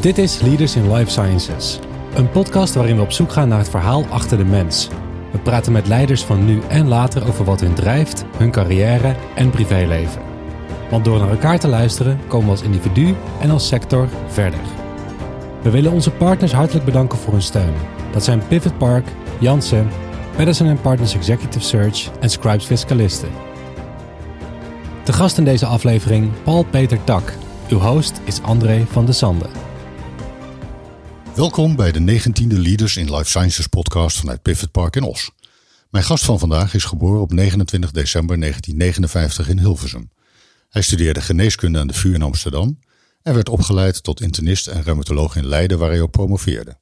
Dit is Leaders in Life Sciences, een podcast waarin we op zoek gaan naar het verhaal achter de mens. We praten met leiders van nu en later over wat hun drijft, hun carrière en privéleven. Want door naar elkaar te luisteren komen we als individu en als sector verder. We willen onze partners hartelijk bedanken voor hun steun. Dat zijn Pivot Park, Janssen, Madison Partners Executive Search en Scribes Fiscalisten. De gast in deze aflevering Paul Peter Tak. Uw host is André van de Sande. Welkom bij de 19e Leaders in Life Sciences podcast vanuit Pivot Park in Os. Mijn gast van vandaag is geboren op 29 december 1959 in Hilversum. Hij studeerde geneeskunde aan de VU in Amsterdam en werd opgeleid tot internist en reumatoloog in Leiden waar hij op promoveerde.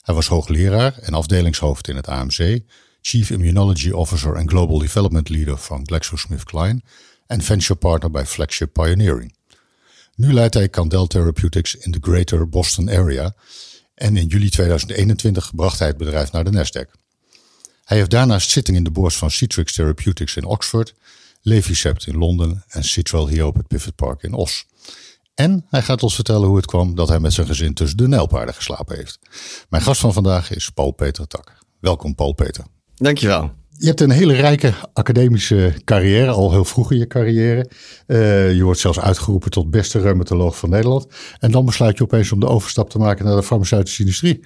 Hij was hoogleraar en afdelingshoofd in het AMC, Chief Immunology Officer en Global Development Leader van GlaxoSmithKline en venture partner bij Flagship Pioneering. Nu leidt hij Candel Therapeutics in de Greater Boston Area en in juli 2021 bracht hij het bedrijf naar de Nasdaq. Hij heeft daarnaast zitting in de boord van Citrix Therapeutics in Oxford, Levicept in Londen en Citral hier op het Pivot Park in Os. En hij gaat ons vertellen hoe het kwam dat hij met zijn gezin tussen de nijlpaarden geslapen heeft. Mijn gast van vandaag is Paul Peter Tak. Welkom Paul Peter. Dankjewel. Je hebt een hele rijke academische carrière, al heel vroeg in je carrière. Uh, je wordt zelfs uitgeroepen tot beste reumatoloog van Nederland. En dan besluit je opeens om de overstap te maken naar de farmaceutische industrie.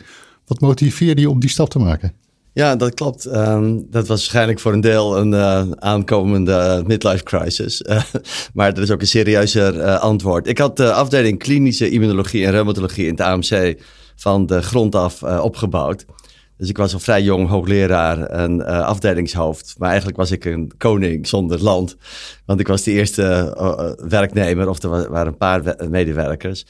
Wat motiveerde je om die stap te maken? Ja, dat klopt. Um, dat was waarschijnlijk voor een deel een uh, aankomende midlife crisis. Uh, maar dat is ook een serieuzer antwoord. Ik had de afdeling klinische immunologie en reumatologie in het AMC van de grond af opgebouwd. Dus ik was al vrij jong hoogleraar en uh, afdelingshoofd. Maar eigenlijk was ik een koning zonder land. Want ik was de eerste uh, werknemer, of er waren een paar medewerkers.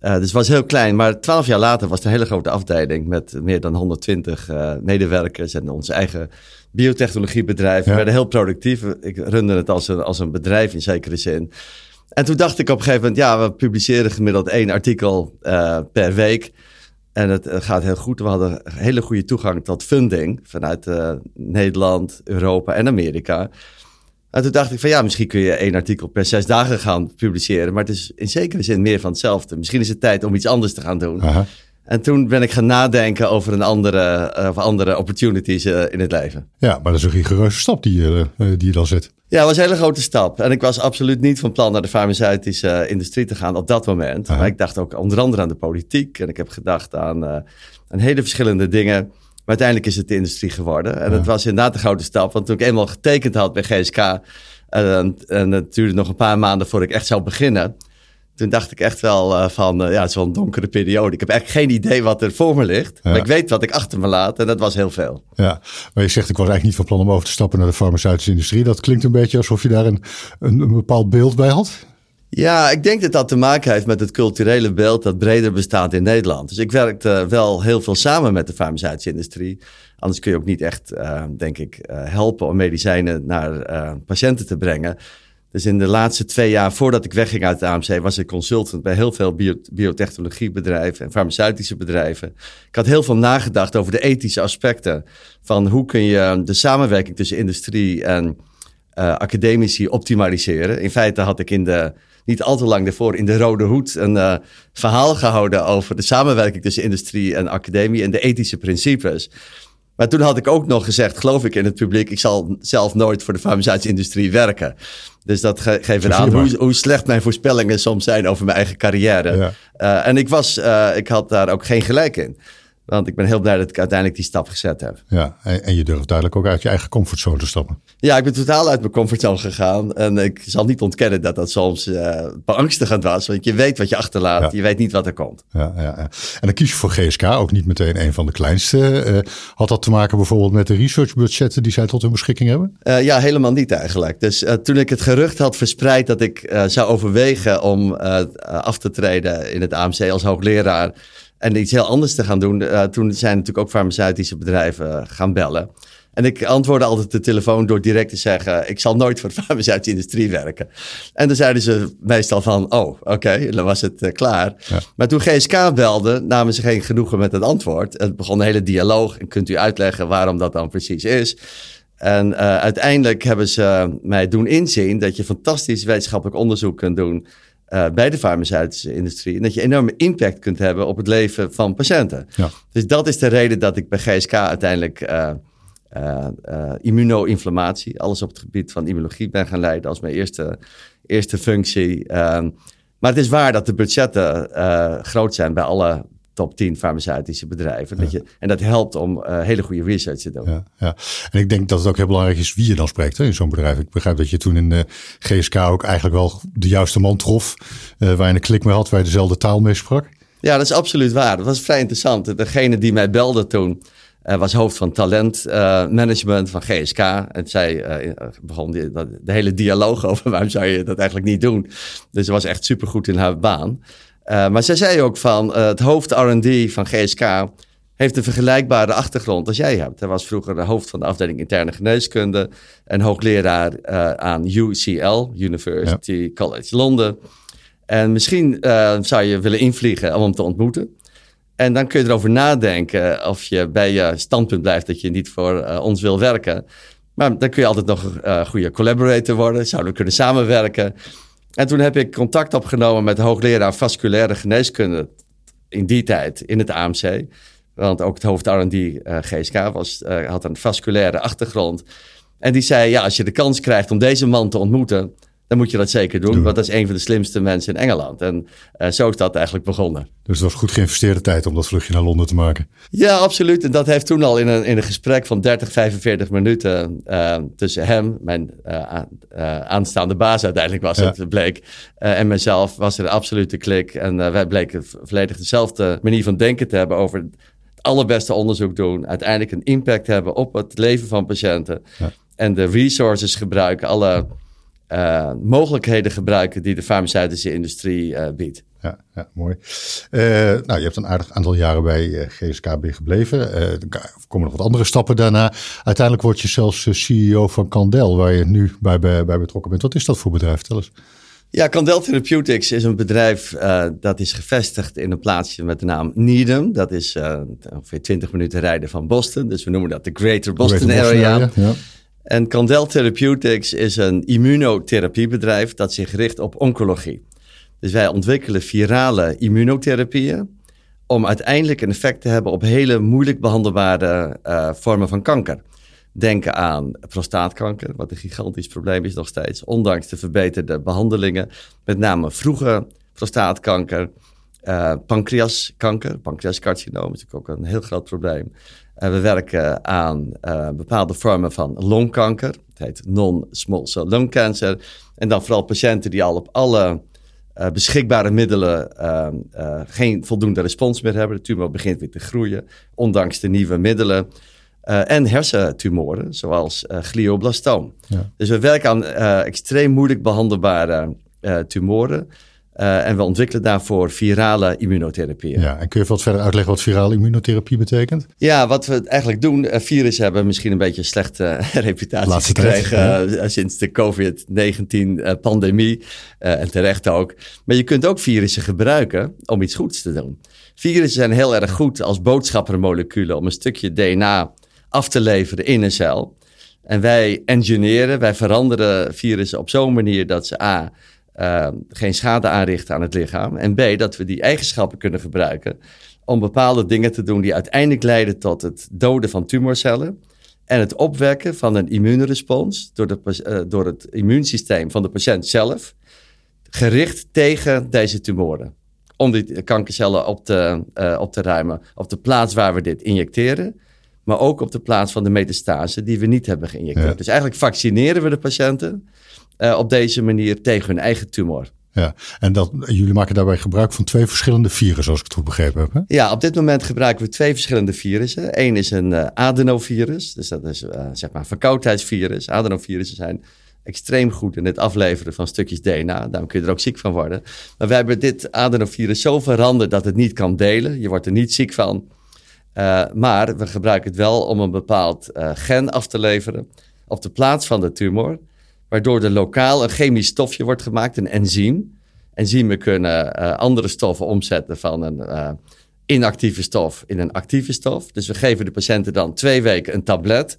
Uh, dus het was heel klein. Maar twaalf jaar later was het een hele grote afdeling met meer dan 120 medewerkers. En ons eigen biotechnologiebedrijf. Ja. We werden heel productief. Ik runde het als een, als een bedrijf in zekere zin. En toen dacht ik op een gegeven moment, ja, we publiceren gemiddeld één artikel per week. En het gaat heel goed. We hadden hele goede toegang tot funding vanuit uh, Nederland, Europa en Amerika. En toen dacht ik van ja, misschien kun je één artikel per zes dagen gaan publiceren. Maar het is in zekere zin meer van hetzelfde. Misschien is het tijd om iets anders te gaan doen. Aha. En toen ben ik gaan nadenken over een andere, uh, andere opportunities uh, in het leven. Ja, maar dat is een rigoureuze stap die je, uh, die je dan zet. Ja, dat was een hele grote stap. En ik was absoluut niet van plan naar de farmaceutische industrie te gaan op dat moment. Aha. Maar ik dacht ook onder andere aan de politiek. En ik heb gedacht aan, aan hele verschillende dingen. Maar uiteindelijk is het de industrie geworden. En ja. het was inderdaad een grote stap. Want toen ik eenmaal getekend had bij GSK... en, en het duurde nog een paar maanden voordat ik echt zou beginnen toen dacht ik echt wel uh, van, uh, ja, het is wel een donkere periode. Ik heb eigenlijk geen idee wat er voor me ligt. Ja. Maar ik weet wat ik achter me laat en dat was heel veel. Ja, maar je zegt ik was eigenlijk niet van plan om over te stappen naar de farmaceutische industrie. Dat klinkt een beetje alsof je daar een, een, een bepaald beeld bij had. Ja, ik denk dat dat te maken heeft met het culturele beeld dat breder bestaat in Nederland. Dus ik werkte wel heel veel samen met de farmaceutische industrie. Anders kun je ook niet echt, uh, denk ik, helpen om medicijnen naar patiënten te brengen. Dus in de laatste twee jaar voordat ik wegging uit het AMC was ik consultant bij heel veel bio biotechnologiebedrijven en farmaceutische bedrijven. Ik had heel veel nagedacht over de ethische aspecten van hoe kun je de samenwerking tussen industrie en uh, academici optimaliseren. In feite had ik in de, niet al te lang daarvoor in de Rode Hoed een uh, verhaal gehouden over de samenwerking tussen industrie en academie en de ethische principes. Maar toen had ik ook nog gezegd, geloof ik in het publiek, ik zal zelf nooit voor de farmaceutische industrie werken. Dus dat ge geeft aan hoe, hoe, slecht mijn voorspellingen soms zijn over mijn eigen carrière. Ja. Uh, en ik, was, uh, ik had daar ook geen gelijk in. Want ik ben heel blij dat ik uiteindelijk die stap gezet heb. Ja, en je durft duidelijk ook uit je eigen comfortzone te stappen. Ja, ik ben totaal uit mijn comfortzone gegaan. En ik zal niet ontkennen dat dat soms uh, beangstigend was. Want je weet wat je achterlaat. Ja. Je weet niet wat er komt. Ja, ja, ja, En dan kies je voor GSK, ook niet meteen een van de kleinste. Uh, had dat te maken bijvoorbeeld met de researchbudgetten die zij tot hun beschikking hebben? Uh, ja, helemaal niet eigenlijk. Dus toen ik het gerucht had verspreid dat ik zou overwegen om af te treden in het AMC als hoogleraar en iets heel anders te gaan doen. Uh, toen zijn natuurlijk ook farmaceutische bedrijven uh, gaan bellen. En ik antwoordde altijd de telefoon door direct te zeggen: Ik zal nooit voor de farmaceutische industrie werken. En dan zeiden ze meestal van: Oh, oké, okay, dan was het uh, klaar. Ja. Maar toen GSK belde, namen ze geen genoegen met het antwoord. Het begon een hele dialoog. En kunt u uitleggen waarom dat dan precies is? En uiteindelijk hebben ze mij doen inzien dat je fantastisch wetenschappelijk onderzoek kunt doen uh, bij de farmaceutische industrie. En dat je enorme impact kunt hebben op het leven van patiënten. Ja. Dus dat is de reden dat ik bij GSK uiteindelijk uh, uh, immunoinflammatie, alles op het gebied van immunologie ben gaan leiden als mijn eerste, eerste functie. Ehm, maar het is waar dat de budgetten groot zijn bij alle top 10 farmaceutische bedrijven. Dat je, en dat helpt om uh, hele goede research te doen. Ja, ja, En ik denk dat het ook heel belangrijk is wie je dan spreekt hè, in zo'n bedrijf. Ik begrijp dat je toen in de GSK ook eigenlijk wel de juiste man trof. Uh, waar je een klik mee had, waar je dezelfde taal mee sprak. Ja, dat is absoluut waar. Dat was vrij interessant. Degene die mij belde toen uh, was hoofd van talentmanagement van GSK. En zij begon die, de hele dialoog over waarom zou je dat eigenlijk niet doen. Dus ze was echt supergoed in haar baan. Uh, maar zij zei ook van uh, het hoofd R&D van GSK heeft een vergelijkbare achtergrond als jij hebt. Hij was vroeger de hoofd van de afdeling interne geneeskunde en hoogleraar uh, aan UCL, University College Londen. En misschien zou je willen invliegen om hem te ontmoeten. En dan kun je erover nadenken of je bij je standpunt blijft dat je niet voor ons wil werken. Maar dan kun je altijd nog een goede collaborator worden. Zouden we kunnen samenwerken. En toen heb ik contact opgenomen met de hoogleraar vasculaire geneeskunde in die tijd in het AMC. Want ook het hoofd R&D uh, eh, GSK was, uh, had een vasculaire achtergrond. En die zei, ja, als je de kans krijgt om deze man te ontmoeten dan moet je dat zeker doen. Want dat is een van de slimste mensen in Engeland. En uh, zo is dat eigenlijk begonnen. Dus het was goed geïnvesteerde tijd om dat vluchtje naar Londen te maken. Ja, absoluut. En dat heeft toen al in een, in een gesprek van 30, 45 minuten uh, tussen hem, mijn uh, aanstaande baas uiteindelijk was het, bleek, en mezelf, was er een absolute klik. En wij bleken volledig dezelfde manier van denken te hebben over het allerbeste onderzoek doen. Uiteindelijk een impact hebben op het leven van patiënten. Ja. En de resources gebruiken, alle uh, mogelijkheden gebruiken die de farmaceutische industrie uh, biedt. Ja, ja, mooi. Uh, nou, je hebt een aardig aantal jaren bij GSKB gebleven. er komen nog wat andere stappen daarna. Uiteindelijk word je zelfs CEO van Candel, waar je nu bij, bij, bij, betrokken bent. Wat is dat voor bedrijf? Tel eens. Ja, Candel Therapeutics is een bedrijf dat is gevestigd in een plaatsje met de naam Needham. Dat is ongeveer 20 minuten rijden van Boston. Dus we noemen dat de Greater Boston, Greater Boston Area. area ja. En Candel Therapeutics is een immunotherapiebedrijf dat zich richt op oncologie. Dus wij ontwikkelen virale immunotherapieën om uiteindelijk een effect te hebben op hele moeilijk behandelbare uh, vormen van kanker. Denk aan prostaatkanker, wat een gigantisch probleem is nog steeds, ondanks de verbeterde behandelingen. Met name vroege prostaatkanker, uh, pancreaskanker, pancreascarcinoom is natuurlijk ook een heel groot probleem. Uh, we werken aan uh, bepaalde vormen van longkanker. Het heet non-small cell lung cancer. En dan vooral patiënten die al op alle uh, beschikbare middelen geen voldoende respons meer hebben. De tumor begint weer te groeien, ondanks de nieuwe middelen. en hersentumoren, zoals glioblastoom. Ja. Dus we werken aan extreem moeilijk behandelbare tumoren. Uh, en we ontwikkelen daarvoor virale immunotherapie. Ja, en kun je wat verder uitleggen wat virale immunotherapie betekent? Ja, wat we eigenlijk doen, uh, virussen hebben misschien een beetje een slechte uh, reputatie Laatste gekregen sinds de COVID-19-pandemie. en terecht ook. Maar je kunt ook virussen gebruiken om iets goeds te doen. Virussen zijn heel erg goed als boodschappermoleculen om een stukje DNA af te leveren in een cel. En wij engineeren, wij veranderen virussen op zo'n manier dat ze A uh, geen schade aanrichten aan het lichaam. En B, dat we die eigenschappen kunnen gebruiken om bepaalde dingen te doen die uiteindelijk leiden tot het doden van tumorcellen en het opwekken van een immuunrespons door, de, uh, door het immuunsysteem van de patiënt zelf, gericht tegen deze tumoren. Om die kankercellen op te, uh, op te ruimen op de plaats waar we dit injecteren, maar ook op de plaats van de metastase die we niet hebben geïnjecteerd. Dus eigenlijk vaccineren we de patiënten uh, op deze manier tegen hun eigen tumor. Ja, en dat, jullie maken daarbij gebruik van twee verschillende virussen, als ik het goed begrepen heb. Hè? Ja, op dit moment gebruiken we twee verschillende virussen. Eén is een uh, adenovirus, dus dat is uh, zeg maar een verkoudheidsvirus. Adenovirussen zijn extreem goed in het afleveren van stukjes DNA. Daarom kun je er ook ziek van worden. Maar wij hebben dit adenovirus zo veranderd dat het niet kan delen. Je wordt er niet ziek van. Uh, maar we gebruiken het wel om een bepaald gen af te leveren op de plaats van de tumor waardoor er lokaal een chemisch stofje wordt gemaakt, een enzym. Enzymen kunnen uh, andere stoffen omzetten van een uh, inactieve stof in een actieve stof. Dus we geven de patiënten dan twee weken een tablet.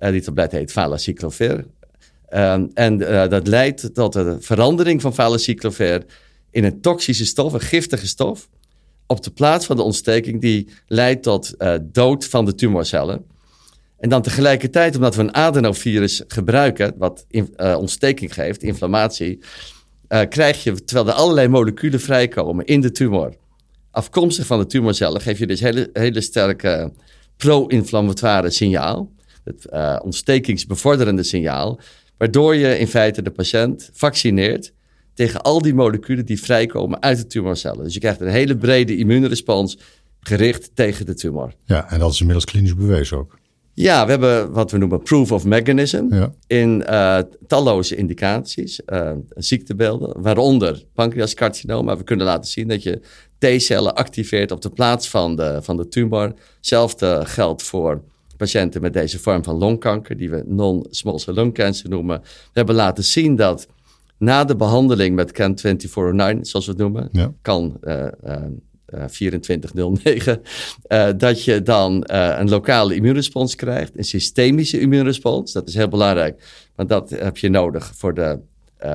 Uh, die tablet heet valacyclovir. Ehm, en dat leidt tot een verandering van valacyclovir in een toxische stof, een giftige stof, op de plaats van de ontsteking die leidt tot dood van de tumorcellen. En dan tegelijkertijd, omdat we een adenovirus gebruiken, wat uh, ontsteking geeft, inflammatie, uh, krijg je, terwijl er allerlei moleculen vrijkomen in de tumor, afkomstig van de tumorcellen, geef je dus hele, hele sterke pro-inflammatoire signaal, het uh, ontstekingsbevorderende signaal, waardoor je in feite de patiënt vaccineert tegen al die moleculen die vrijkomen uit de tumorcellen. Dus je krijgt een hele brede immuunrespons gericht tegen de tumor. Ja, en dat is inmiddels klinisch bewezen ook. Ja, we hebben wat we noemen proof of mechanism ja. in uh, talloze indicaties, uh, ziektebeelden, waaronder pancreascarcinoom. Maar we kunnen laten zien dat je T-cellen activeert op de plaats van de, van de tumor. Hetzelfde geldt voor patiënten met deze vorm van longkanker, die we non-small cell lung cancer noemen. We hebben laten zien dat na de behandeling met CAN-2409, zoals we het noemen, ja. kan uh, uh, 2409, uh, dat je dan uh, een lokale immuunrespons krijgt, een systemische immuunrespons. Dat is heel belangrijk, want dat heb je nodig voor de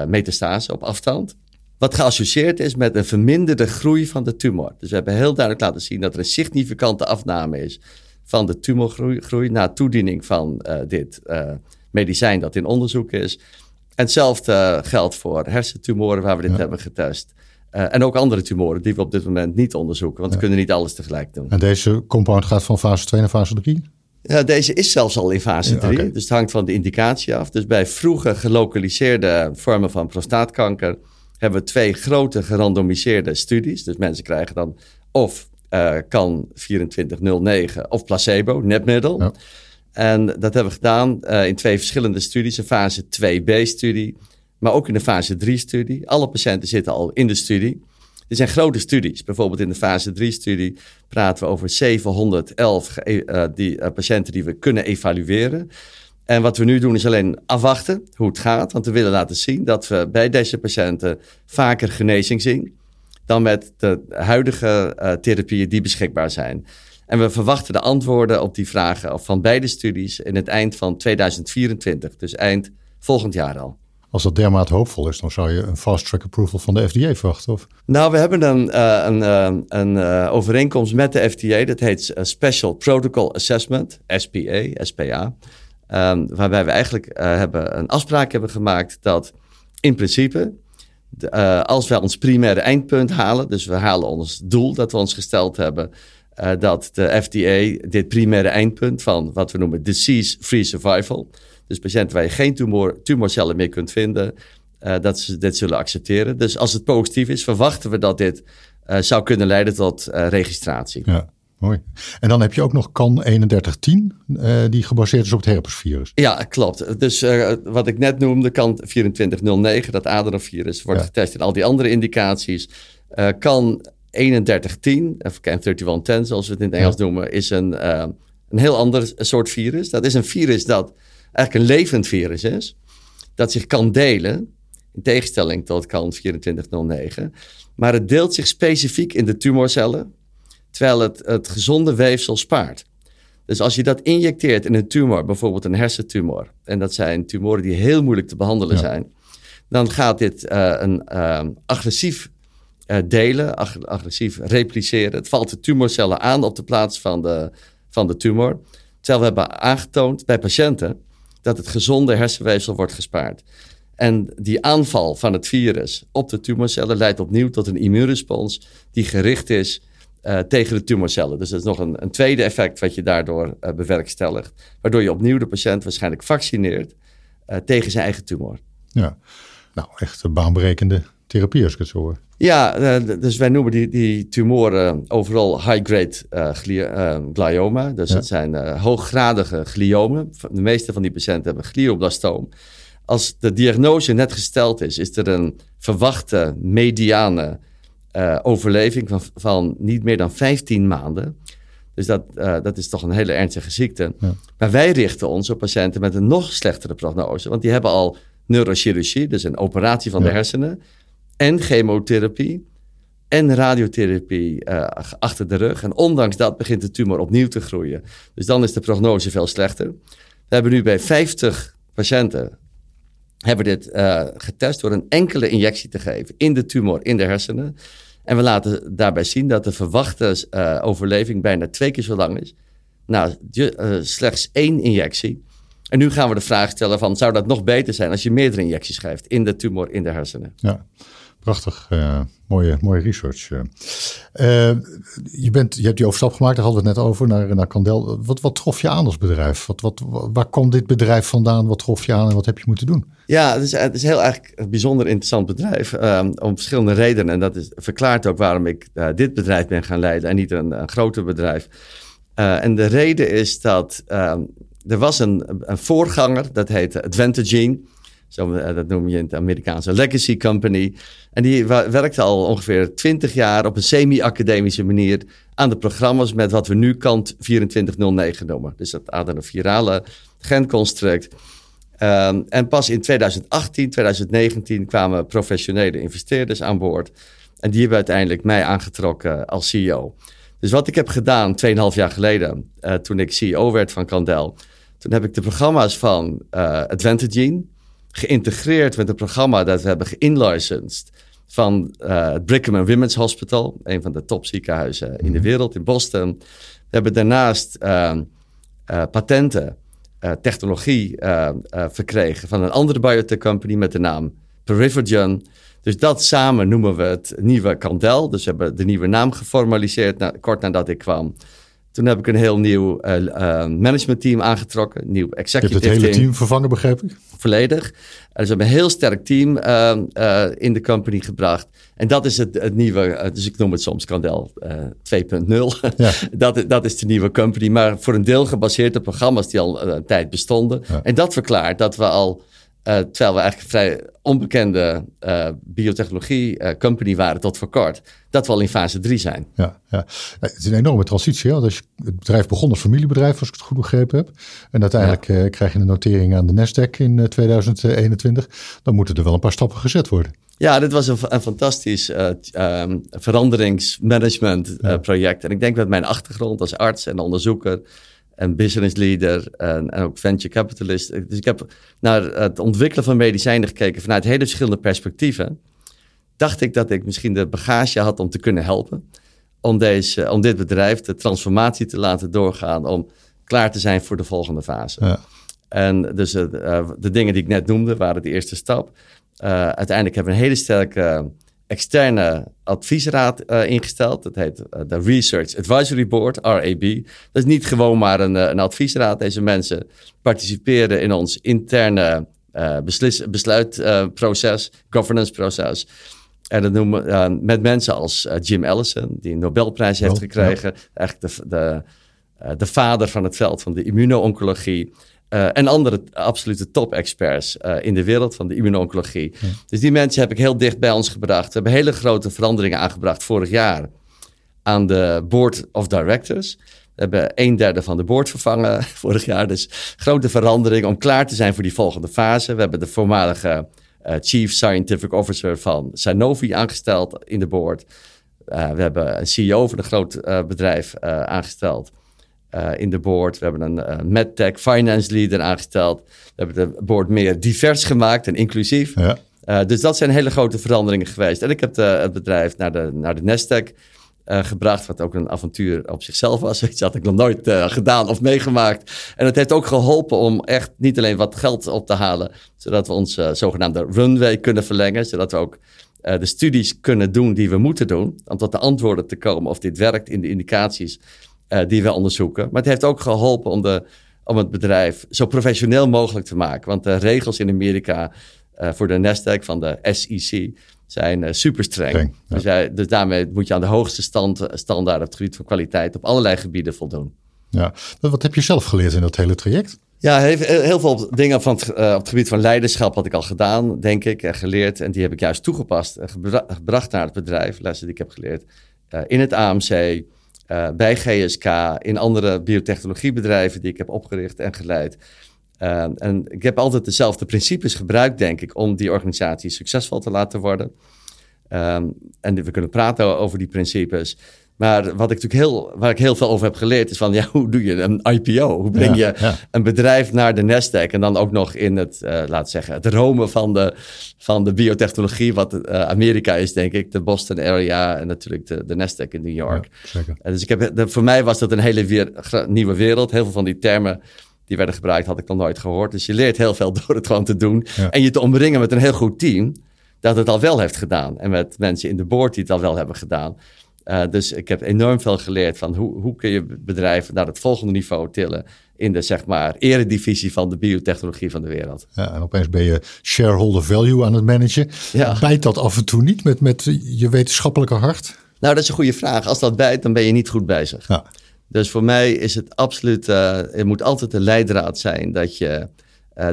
metastase op afstand. Wat geassocieerd is met een verminderde groei van de tumor. Dus we hebben heel duidelijk laten zien dat er een significante afname is van de tumorgroei groei na toediening van uh, dit uh, medicijn dat in onderzoek is. En hetzelfde geldt voor hersentumoren waar we dit ja. hebben getest. Uh, en ook andere tumoren die we op dit moment niet onderzoeken, want ja. we kunnen niet alles tegelijk doen. En deze compound gaat van fase 2 naar fase 3? Ja, deze is zelfs al in fase 3, ja, okay. dus het hangt van de indicatie af. Dus bij vroege gelokaliseerde vormen van prostaatkanker hebben we twee grote gerandomiseerde studies. Dus mensen krijgen dan of uh, kan 2409 of placebo, netmiddel. Ja. En dat hebben we gedaan uh, in twee verschillende studies. Een fase 2b-studie, maar ook in de fase 3-studie. Alle patiënten zitten al in de studie. Er zijn grote studies. Bijvoorbeeld in de fase 3-studie praten we over 711 uh, die, uh, patiënten die we kunnen evalueren. En wat we nu doen is alleen afwachten hoe het gaat. Want we willen laten zien dat we bij deze patiënten vaker genezing zien dan met de huidige therapieën die beschikbaar zijn. En we verwachten de antwoorden op die vragen van beide studies in het eind van 2024, dus eind volgend jaar al. Als dat dermate hoopvol is, dan zou je een fast track approval van de FDA verwachten, of? Nou, we hebben een, uh, een, uh, een uh, overeenkomst met de FDA, dat heet Special Protocol Assessment, SPA, SPA. Um, waarbij we eigenlijk hebben een afspraak hebben gemaakt dat in principe als wij ons primaire eindpunt halen, dus we halen ons doel dat we ons gesteld hebben, dat de FDA dit primaire eindpunt van wat we noemen disease-free survival, dus patiënten waar je geen tumor, tumorcellen meer kunt vinden, uh, dat ze dit zullen accepteren. Dus als het positief is, verwachten we dat dit zou kunnen leiden tot registratie. Ja. Mooi. En dan heb je ook nog CAN 3110, uh, die gebaseerd is op het herpesvirus. Ja, klopt. Dus uh, wat ik net noemde, CAN 2409, dat adenovirus, wordt ja. getest in al die andere indicaties. Uh, CAN 3110, of CAN 3110 zoals we het in het Engels ja. noemen, is een, een heel ander soort virus. Dat is een virus dat eigenlijk een levend virus is, dat zich kan delen, in tegenstelling tot CAN 2409. Maar het deelt zich specifiek in de tumorcellen terwijl het het gezonde weefsel spaart. Dus als je dat injecteert in een tumor, bijvoorbeeld een hersentumor, en dat zijn tumoren die heel moeilijk te behandelen ja. zijn, dan gaat dit uh, een uh, agressief uh, delen, ag agressief repliceren. Het valt de tumorcellen aan op de plaats van de, van de tumor. Terwijl we hebben aangetoond bij patiënten dat het gezonde hersenweefsel wordt gespaard. En die aanval van het virus op de tumorcellen leidt opnieuw tot een immuunrespons die gericht is uh, tegen de tumorcellen. Dus dat is nog een, een tweede effect wat je daardoor uh, bewerkstelligt. Waardoor je opnieuw de patiënt waarschijnlijk vaccineert uh, tegen zijn eigen tumor. Ja, nou echt baanbrekende therapie als ik het zo hoor. Ja, dus wij noemen die, die tumoren overal high-grade gli glioma. Dus ja. dat zijn hooggradige gliomen. De meeste van die patiënten hebben glioblastoom. Als de diagnose net gesteld is, is er een verwachte mediane overleving van, van niet meer dan 15 maanden. Dus dat, uh, dat is toch een hele ernstige ziekte. Ja. Maar wij richten ons op patiënten met een nog slechtere prognose. Want die hebben al neurochirurgie, dus een operatie van ja. de hersenen. En chemotherapie. En radiotherapie uh, achter de rug. En ondanks dat begint de tumor opnieuw te groeien. Dus dan is de prognose veel slechter. We hebben nu bij 50 patiënten hebben dit uh, getest door een enkele injectie te geven in de tumor, in de hersenen. En we laten daarbij zien dat de verwachte uh, overleving bijna twee keer zo lang is. Nou, slechts één injectie. En nu gaan we de vraag stellen van, zou dat nog beter zijn als je meerdere injecties geeft in de tumor, in de hersenen? Ja, prachtig. Uh, mooie, mooie research. Uh, je, bent, je hebt die overstap gemaakt, daar hadden we het net over, naar, naar Candel. Wat, wat trof je aan als bedrijf? Wat, wat, waar kwam dit bedrijf vandaan? Wat trof je aan en wat heb je moeten doen? Ja, het is, het is heel eigenlijk een bijzonder interessant bedrijf. Um, om verschillende redenen. En dat is, verklaart ook waarom ik dit bedrijf ben gaan leiden en niet een, groter bedrijf. en de reden is dat ehm, er was een, een voorganger, dat heette Advantagene. Zo, eh, dat noem je in het Amerikaanse Legacy Company. En die werkte al ongeveer 20 jaar op een semi-academische manier aan de programma's met wat we nu Kant 2409 noemen. Dus dat adenovirale genconstruct. Um, en pas in 2018, 2019 kwamen professionele investeerders aan boord. En die hebben uiteindelijk mij aangetrokken als CEO. Dus wat ik heb gedaan 2,5 jaar geleden, uh, toen ik CEO werd van Candel, toen heb ik de programma's van uh, Advantagene geïntegreerd met een programma dat we hebben geïnlicensed van uh, het Brigham and Women's Hospital, een van de topziekenhuizen in de mhm. wereld in Boston. We hebben daarnaast uh, patenten, technologie verkregen van een andere biotech company met de naam Perivogen. Dus dat samen noemen we het nieuwe Candel. Dus we hebben de nieuwe naam geformaliseerd kort nadat ik kwam. Toen heb ik een heel nieuw uh, uh, managementteam aangetrokken. Nieuw executive Je hebt het hele team vervangen, begrijp ik? Volledig. Dus we hebben een heel sterk team in de company gebracht. En dat is het, het nieuwe, dus ik noem het soms Candel 2.0. Ja. dat, dat is de nieuwe company. Maar voor een deel gebaseerd op programma's die al een tijd bestonden. Ja. En dat verklaart dat we al terwijl we eigenlijk een vrij onbekende uh, biotechnologie uh, company waren tot voor kort, dat we al in fase 3 zijn. Ja, ja. het is een enorme transitie. Hè? Als je, het bedrijf begon als familiebedrijf, als ik het goed begrepen heb. En uiteindelijk ja. krijg je een notering aan de Nasdaq in 2021. Dan moeten er wel een paar stappen gezet worden. Ja, dit was een, een fantastisch um, veranderingsmanagement project. En ik denk met mijn achtergrond als arts en onderzoeker en business leader en, en, ook venture capitalist. Dus ik heb naar het ontwikkelen van medicijnen gekeken vanuit hele verschillende perspectieven. Dacht ik dat ik misschien de bagage had om te kunnen helpen. Om, deze, om dit bedrijf de transformatie te laten doorgaan. Om klaar te zijn voor de volgende fase. Ja. En dus uh, de dingen die ik net noemde waren de eerste stap. Uh, uiteindelijk hebben we een hele sterke externe adviesraad uh, ingesteld. Dat heet uh, de Research Advisory Board, RAB. Dat is niet gewoon maar een, uh, een adviesraad. Deze mensen participeren in ons interne besluitproces, governance proces. En dat noemen we met mensen als Jim Allison, die een Nobelprijs heeft gekregen. Ja. Eigenlijk de, de, de vader van het veld van de immuno-oncologie. Uh, en andere absolute top-experts uh, in de wereld van de immuno-oncologie. Dus die mensen heb ik heel dicht bij ons gebracht. We hebben hele grote veranderingen aangebracht vorig jaar aan de Board of Directors. We hebben een derde van de board vervangen vorig jaar. Dus grote verandering om klaar te zijn voor die volgende fase. We hebben de voormalige uh, Chief Scientific Officer van Sanofi aangesteld in de board. we hebben een CEO van een groot bedrijf aangesteld. Uh, in de board. We hebben een uh, MedTech Finance Leader aangesteld. We hebben de board meer divers gemaakt en inclusief. Ja. Uh, dus dat zijn hele grote veranderingen geweest. En ik heb de, het bedrijf naar de, naar de Nasdaq gebracht, wat ook een avontuur op zichzelf was. Zoiets had ik nog nooit gedaan of meegemaakt. En het heeft ook geholpen om echt niet alleen wat geld op te halen, zodat we onze zogenaamde runway kunnen verlengen, zodat we ook de studies kunnen doen die we moeten doen, om tot de antwoorden te komen of dit werkt in de indicaties uh, die we onderzoeken. Maar het heeft ook geholpen om, de, om het bedrijf zo professioneel mogelijk te maken. Want de regels in Amerika uh, voor de Nasdaq van de SEC zijn uh, super streng. streng ja. dus, dus, daarmee moet je aan de hoogste stand, standaard op het gebied van kwaliteit op allerlei gebieden voldoen. Ja, wat heb je zelf geleerd in dat hele traject? Ja, heel, heel veel dingen van het, uh, op het gebied van leiderschap had ik al gedaan, denk ik, en geleerd. En die heb ik juist toegepast en gebra gebracht naar het bedrijf. Lessen die ik heb geleerd in het AMC, uh, bij GSK, in andere biotechnologiebedrijven die ik heb opgericht en geleid. Uh, en ik heb altijd dezelfde principes gebruikt, denk ik, om die organisatie succesvol te laten worden. Um, en we kunnen praten over die principes. Maar wat ik natuurlijk heel, waar ik heel veel over heb geleerd is van ja, hoe doe je een IPO? Hoe breng je een bedrijf naar de Nasdaq en dan ook nog in het, uh, laat zeggen, het Rome van de, van de biotechnologie, wat uh, Amerika is, denk ik, de Boston area en natuurlijk de, de Nasdaq in New York. zeker. dus ik heb, voor mij was dat een hele weer, nieuwe wereld. Heel veel van die termen die werden gebruikt, had ik nog nooit gehoord. Dus je leert heel veel door het gewoon te doen en je te omringen met een heel goed team dat het al wel heeft gedaan. En met mensen in de board die het al wel hebben gedaan. Uh, dus ik heb enorm veel geleerd van hoe, hoe kun je bedrijven naar het volgende niveau tillen in de zeg maar eredivisie van de biotechnologie van de wereld. Ja, en opeens ben je shareholder value aan het managen. Ja. Bijt dat af en toe niet met, met je wetenschappelijke hart? Nou, dat is een goede vraag. Als dat bijt, dan ben je niet goed bezig. Ja. Dus voor mij is het absoluut, uh, er moet altijd de leidraad zijn dat je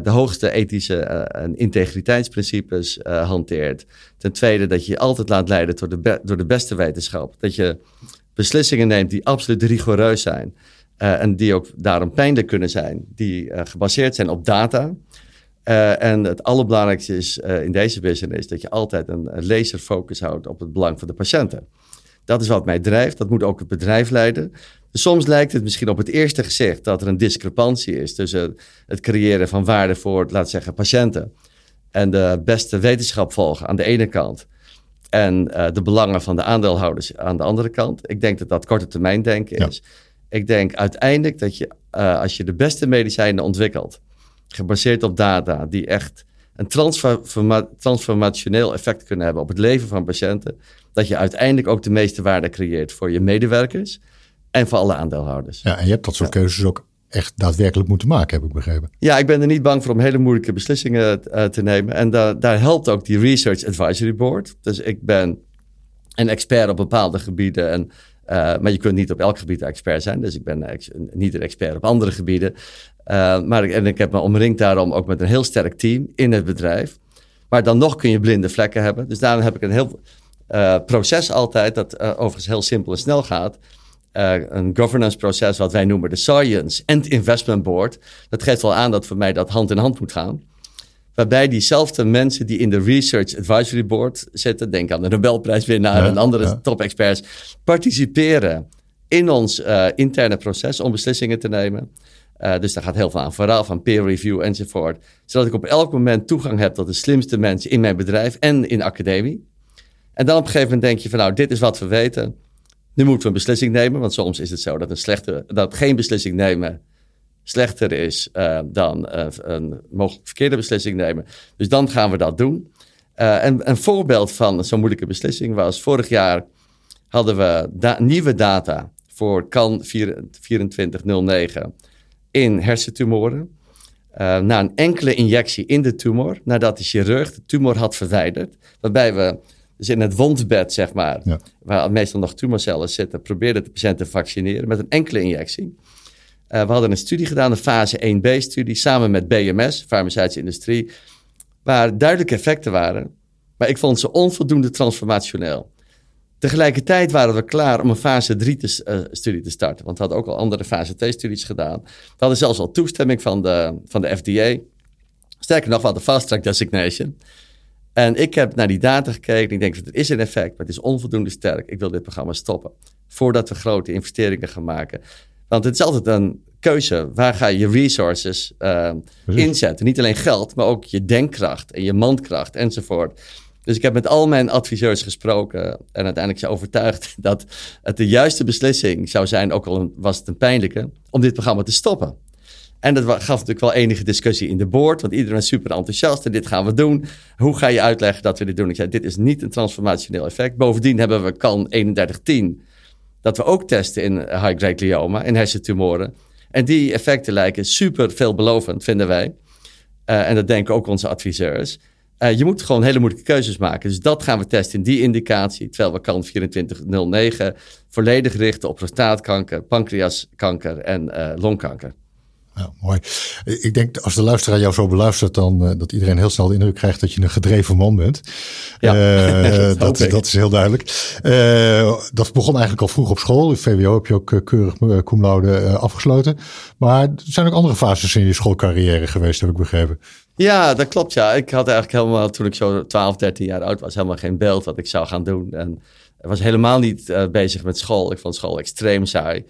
de hoogste ethische uh, en integriteitsprincipes uh, hanteert. Ten tweede dat je je altijd laat leiden door de, door de beste wetenschap. Dat je beslissingen neemt die absoluut rigoureus zijn. en die ook daarom pijnlijk kunnen zijn. Die gebaseerd zijn op data. en het allerbelangrijkste is in deze business dat je altijd een, een laserfocus houdt op het belang van de patiënten. Dat is wat mij drijft. Dat moet ook het bedrijf leiden. Soms lijkt het misschien op het eerste gezicht dat er een discrepantie is tussen het creëren van waarde voor, laten zeggen, patiënten en de beste wetenschap volgen aan de ene kant en uh, de belangen van de aandeelhouders aan de andere kant. Ik denk dat dat korte termijn denken is. Ik denk uiteindelijk dat je, uh, als je de beste medicijnen ontwikkelt, gebaseerd op data die echt een transforma transformationeel effect kunnen hebben op het leven van patiënten, dat je uiteindelijk ook de meeste waarde creëert voor je medewerkers en voor alle aandeelhouders. Ja, en je hebt dat soort keuzes ook echt daadwerkelijk moeten maken, heb ik begrepen. Ja, ik ben er niet bang voor om hele moeilijke beslissingen uh, te nemen. En da daar helpt ook die Research Advisory Board. Dus ik ben een expert op bepaalde gebieden. En, uh, maar je kunt niet op elk gebied expert zijn. Dus ik ben niet een expert op andere gebieden. Uh, maar en ik heb me omringd daarom ook met een heel sterk team in het bedrijf. Maar dan nog kun je blinde vlekken hebben. Dus daarom heb ik een heel proces altijd, dat overigens heel simpel en snel gaat een governance proces wat wij noemen de Science and Investment Board. Dat geeft wel aan dat voor mij dat hand in hand moet gaan. Waarbij diezelfde mensen die in de Research Advisory Board zitten, denk aan de Nobelprijswinnaar en andere ja. top-experts, participeren in ons uh, interne proces om beslissingen te nemen. Uh, dus daar gaat heel veel aan vooral, van peer review enzovoort. Zodat ik op elk moment toegang heb tot de slimste mensen in mijn bedrijf en in academie. En dan op een gegeven moment denk je van nou, dit is wat we weten. Nu moeten we een beslissing nemen, want soms is het zo dat, een slechte, dat geen beslissing nemen slechter is uh, dan uh, een mogelijk verkeerde beslissing nemen. Dus dan gaan we dat doen. Uh, en een voorbeeld van zo'n moeilijke beslissing was vorig jaar hadden we da nieuwe data voor CAN 2409 in hersentumoren. na een enkele injectie in de tumor, nadat de chirurg de tumor had verwijderd, waarbij we dus in het wondbed, zeg maar, waar meestal nog tumorcellen zitten, probeerde de patiënt te vaccineren met een enkele injectie. Uh, we hadden een studie gedaan, een fase 1b-studie, samen met BMS, farmaceutische industrie, waar duidelijke effecten waren. Maar ik vond ze onvoldoende transformationeel. Tegelijkertijd waren we klaar om een fase 3-studie te, uh, te starten, want we hadden ook al andere fase 2-studies gedaan. We hadden zelfs al toestemming van de, van de FDA. Sterker nog, we hadden fast track designation. En ik heb naar die data gekeken. Ik denk, er is een effect, maar het is onvoldoende sterk. Ik wil dit programma stoppen. Voordat we grote investeringen gaan maken. Want het is altijd een keuze. Waar ga je je resources uh, inzetten? Niet alleen geld, maar ook je denkkracht en je mandkracht enzovoort. Dus ik heb met al mijn adviseurs gesproken en uiteindelijk ze overtuigd dat het de juiste beslissing zou zijn, ook al was het een pijnlijke, om dit programma te stoppen. En dat gaf natuurlijk wel enige discussie in de board, want iedereen is super enthousiast en dit gaan we doen. Hoe ga je uitleggen dat we dit doen? Ik zei, dit is niet een transformationeel effect. Bovendien hebben we kan 3110, dat we ook testen in high-grade glioma, in hersentumoren. En die effecten lijken super veelbelovend, vinden wij. Uh, en dat denken ook onze adviseurs. Uh, je moet gewoon hele moeilijke keuzes maken. Dus dat gaan we testen in die indicatie. Terwijl we kan 2409 volledig richten op prostaatkanker, pancreaskanker en uh, longkanker. Ja, mooi. Ik denk als de luisteraar jou zo beluistert, dan uh, dat iedereen heel snel de indruk krijgt dat je een gedreven man bent. Ja, uh, dat, dat, is heel duidelijk. Uh, dat begon eigenlijk al vroeg op school. In VWO heb je ook keurig cum laude afgesloten. Maar er zijn ook andere fases in je schoolcarrière geweest, heb ik begrepen. Ja, dat klopt. Ja, ik had eigenlijk helemaal toen ik zo 12, 13 jaar oud was, helemaal geen beeld wat ik zou gaan doen. En was helemaal niet bezig met school. Ik vond school extreem saai.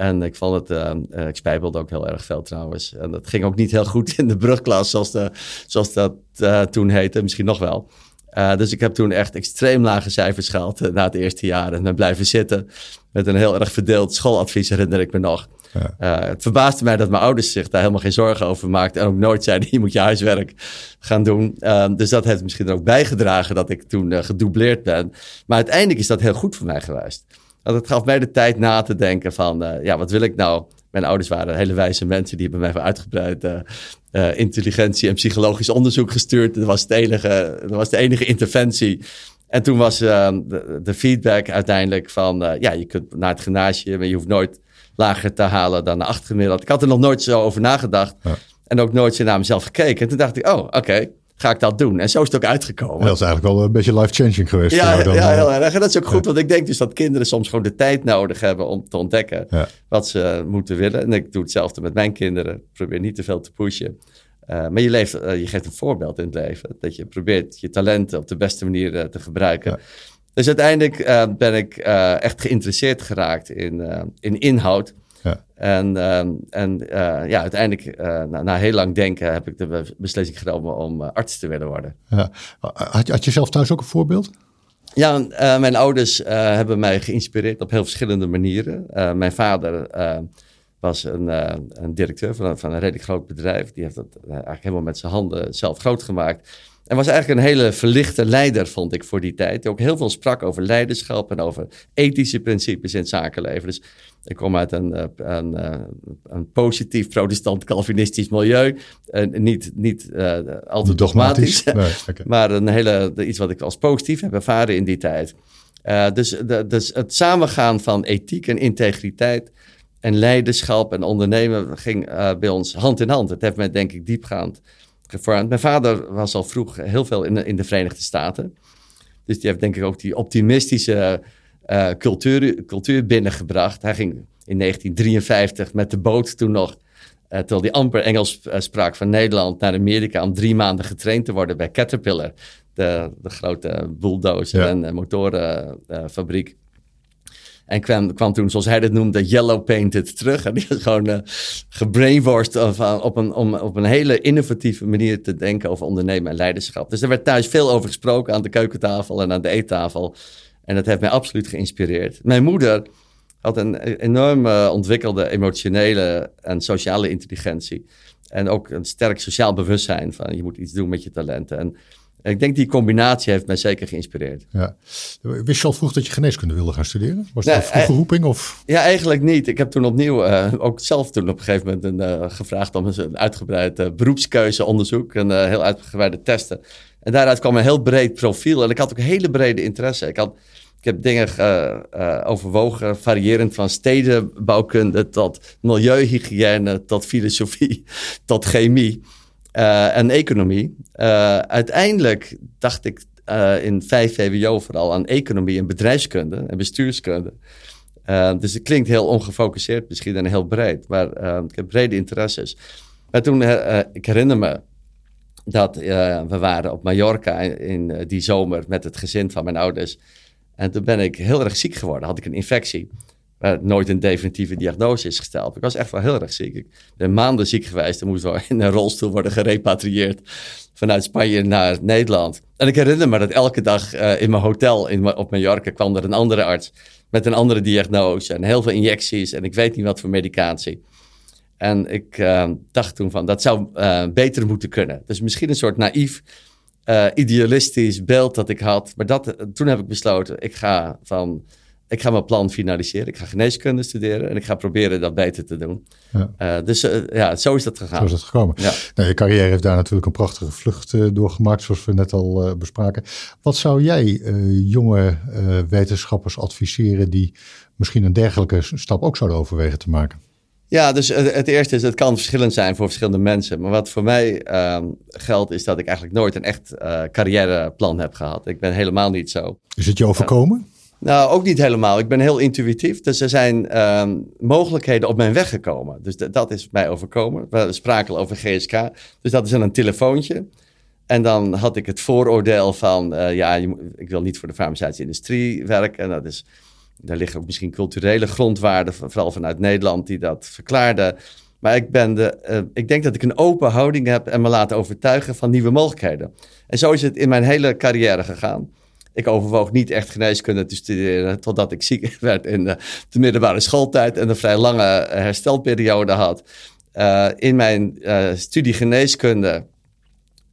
En ik vond het, uh, ik spijbelde ook heel erg veel trouwens. En dat ging ook niet heel goed in de brugklas, zoals, de, zoals dat uh, toen heette. Misschien nog wel. Uh, dus ik heb toen echt extreem lage cijfers gehaald na het eerste jaar. En ben blijven zitten met een heel erg verdeeld schooladvies, herinner ik me nog. Ja. Het verbaasde mij dat mijn ouders zich daar helemaal geen zorgen over maakten. En ook nooit zeiden, je moet je huiswerk gaan doen. Uh, dus dat heeft misschien er ook bijgedragen dat ik toen gedoubleerd ben. Maar uiteindelijk is dat heel goed voor mij geweest. Want het gaf mij de tijd na te denken van, ja, wat wil ik nou? Mijn ouders waren hele wijze mensen. Die hebben mij voor uitgebreid intelligentie en psychologisch onderzoek gestuurd. Dat was, het enige, dat was de enige interventie. En toen was de, de, feedback uiteindelijk van, ja, je kunt naar het gymnasium, maar je hoeft nooit lager te halen dan de achtergemiddeld. Ik had er nog nooit zo over nagedacht. Ja. En ook nooit zo naar mezelf gekeken. En toen dacht ik, oh, oké, ga ik dat doen? En zo is het ook uitgekomen. dat is eigenlijk wel een beetje life-changing geweest. Ja, dan, ja heel erg. En dat is ook goed, want ik denk dus dat kinderen soms gewoon de tijd nodig hebben om te ontdekken wat ze moeten willen. En ik doe hetzelfde met mijn kinderen. Ik probeer niet te veel te pushen. Uh, maar je, leeft, uh, je geeft een voorbeeld in het leven. Dat je probeert je talenten op de beste manier uh, te gebruiken. Dus uiteindelijk ben ik echt geïnteresseerd geraakt in, in inhoud. Ja. En, uh, en uh, ja, uiteindelijk, uh, na, na, heel lang denken, heb ik de beslissing genomen om arts te willen worden. Ja. Had, had je zelf thuis ook een voorbeeld? Ja, mijn ouders hebben mij geïnspireerd op heel verschillende manieren. mijn vader was een, een directeur van een, van een redelijk groot bedrijf. Die heeft dat eigenlijk helemaal met zijn handen zelf groot gemaakt. En was eigenlijk een hele verlichte leider, vond ik, voor die tijd. Die ook heel veel sprak over leiderschap en over ethische principes in het zakenleven. Dus ik kom uit een, eh, een, eh, een positief protestant-Calvinistisch milieu. En niet niet uh, altijd dogmatisch, maar een hele, iets wat ik als positief heb ervaren in die tijd. Uh, dus, de, dus het samengaan van ethiek en integriteit en leiderschap en ondernemen ging uh, bij ons hand in hand. Het heeft mij denk ik diepgaand Mijn vader was al vroeg heel veel in de, in de Verenigde Staten. Dus die heeft denk ik ook die optimistische uh, cultuur, cultuur binnengebracht. Hij ging in 1953 met de boot toen nog, uh, terwijl hij amper Engels uh, sprak van Nederland naar Amerika om drie maanden getraind te worden bij Caterpillar, de, de grote bulldozer en motorenfabriek. En kwam, kwam toen, zoals hij dat noemde, yellow painted terug. En die was gewoon uh, gebrainworst op een, om op een hele innovatieve manier te denken over ondernemen en leiderschap. Dus er werd thuis veel over gesproken aan de keukentafel en aan de eettafel. En dat heeft mij absoluut geïnspireerd. Mijn moeder had een enorm ontwikkelde emotionele en sociale intelligentie. En ook een sterk sociaal bewustzijn van je moet iets doen met je talenten. En ik denk die combinatie heeft mij zeker geïnspireerd. Ja. Wist je al vroeg dat je geneeskunde wilde gaan studeren? Was dat een vroege roeping? Of? Ja, eigenlijk niet. Ik heb toen opnieuw, uh, ook zelf toen op een gegeven moment een, uh, gevraagd om een uitgebreid uh, beroepskeuzeonderzoek. En heel uitgebreide testen. En daaruit kwam een heel breed profiel. En ik had ook hele brede interesse. Ik, had, ik heb dingen overwogen, variërend van stedenbouwkunde tot milieuhygiëne, tot filosofie, tot chemie uh, en economie. uiteindelijk dacht ik in 5 VWO vooral aan economie en bedrijfskunde en bestuurskunde. dus het klinkt heel ongefocuseerd misschien en heel breed, maar ik heb brede interesses. Maar toen, ik herinner me, dat we waren op Mallorca in, die zomer met het gezin van mijn ouders. En toen ben ik heel erg ziek geworden. Had ik een infectie. Waar nooit een definitieve diagnose is gesteld. Ik was echt wel heel erg ziek. Ik ben maanden ziek geweest. Dan moest wel in een rolstoel worden gerepatrieerd. Vanuit Spanje naar Nederland. En ik herinner me dat elke dag uh, in mijn hotel in, op Mallorca kwam er een andere arts. Met een andere diagnose. En heel veel injecties. En ik weet niet wat voor medicatie. En ik uh, dacht toen van, dat zou uh, beter moeten kunnen. Dus misschien een soort naïef, idealistisch beeld dat ik had. Maar dat, toen heb ik besloten, ik ga, van, ik ga mijn plan finaliseren. Ik ga geneeskunde studeren en ik ga proberen dat beter te doen. Ja. dus ja, zo is dat gegaan. Zo is het gekomen. Ja. Nou, je carrière heeft daar natuurlijk een prachtige vlucht doorgemaakt, zoals we net al bespraken. Wat zou jij jonge wetenschappers adviseren die misschien een dergelijke stap ook zouden overwegen te maken? Ja, dus het, eerste is, het kan verschillend zijn voor verschillende mensen. Maar wat voor mij uh, geldt, is dat ik eigenlijk nooit een echt uh, carrièreplan heb gehad. Ik ben helemaal niet zo. Is het je overkomen? Nou, ook niet helemaal. Ik ben heel intuïtief. Dus er zijn uh, mogelijkheden op mijn weg gekomen. Dus dat is mij overkomen. We spraken over GSK. Dus dat is een telefoontje. En dan had ik het vooroordeel van, uh, ja, ik wil niet voor de farmaceutische industrie werken. En dat is, daar liggen ook misschien culturele grondwaarden, vooral vanuit Nederland, die dat verklaarden. Maar ik, ben de, uh, ik denk dat ik een open houding heb en me laten overtuigen van nieuwe mogelijkheden. En zo is het in mijn hele carrière gegaan. Ik overwoog niet echt geneeskunde te studeren totdat ik ziek werd in de, de middelbare schooltijd en een vrij lange herstelperiode had. Uh, in mijn studie geneeskunde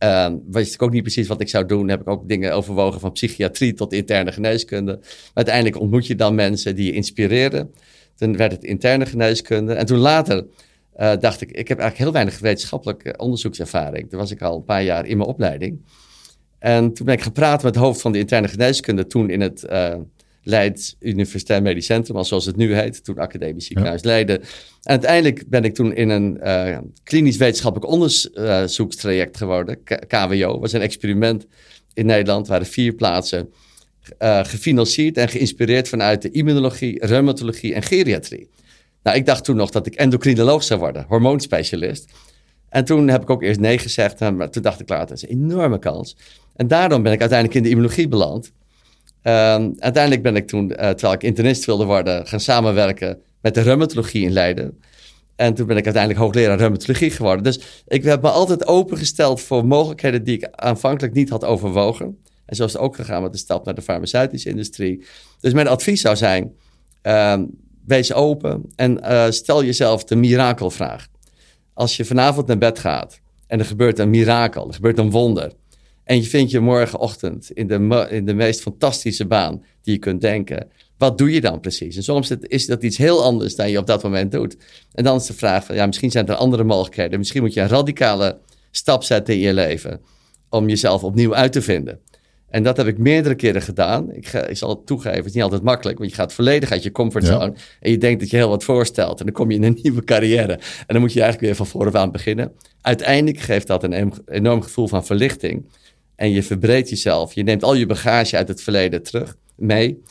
uh, wist ik ook niet precies wat ik zou doen. Heb ik ook dingen overwogen van psychiatrie tot interne geneeskunde. Uiteindelijk ontmoet je dan mensen die je inspireren. Toen werd het interne geneeskunde. En toen later dacht ik, ik heb eigenlijk heel weinig wetenschappelijke onderzoekservaring. Toen was ik al een paar jaar in mijn opleiding. En toen ben ik gepraat met het hoofd van de interne geneeskunde, toen in het uh, Leids Universitair Medisch Centrum, al zoals het nu heet, toen Academisch Ziekenhuis ja. Leiden. En uiteindelijk ben ik toen in een uh, klinisch wetenschappelijk onderzoekstraject geworden, KWO. was een experiment in Nederland, waren vier plaatsen uh, gefinancierd en geïnspireerd vanuit de immunologie, reumatologie en geriatrie. Nou, ik dacht toen nog dat ik endocrinoloog zou worden, hormoonspecialist. En toen heb ik ook eerst nee gezegd, maar toen dacht ik later, dat is een enorme kans. En daarom ben ik uiteindelijk in de immunologie beland. Um, uiteindelijk ben ik toen, uh, terwijl ik internist wilde worden, gaan samenwerken met de reumatologie in Leiden. En toen ben ik uiteindelijk hoogleraar reumatologie geworden. Dus ik heb me altijd opengesteld voor mogelijkheden die ik aanvankelijk niet had overwogen. En zo is het ook gegaan met de stap naar de farmaceutische industrie. Dus mijn advies zou zijn, uh, wees open en uh, stel jezelf de mirakelvraag. Als je vanavond naar bed gaat en er gebeurt een mirakel, er gebeurt een wonder en je vindt je morgenochtend in de, in de meest fantastische baan die je kunt denken. Wat doe je dan precies? En soms is dat iets heel anders dan je op dat moment doet. En dan is de vraag van, ja, misschien zijn er andere mogelijkheden. Misschien moet je een radicale stap zetten in je leven om jezelf opnieuw uit te vinden. En dat heb ik meerdere keren gedaan. Ik, ga, ik zal het toegeven, het is niet altijd makkelijk, want je gaat volledig uit je comfortzone. Ja. En je denkt dat je heel wat voorstelt. En dan kom je in een nieuwe carrière. En dan moet je eigenlijk weer van voren aan beginnen. Uiteindelijk geeft dat een enorm gevoel van verlichting. En je verbreedt jezelf. Je neemt al je bagage uit het verleden terug mee.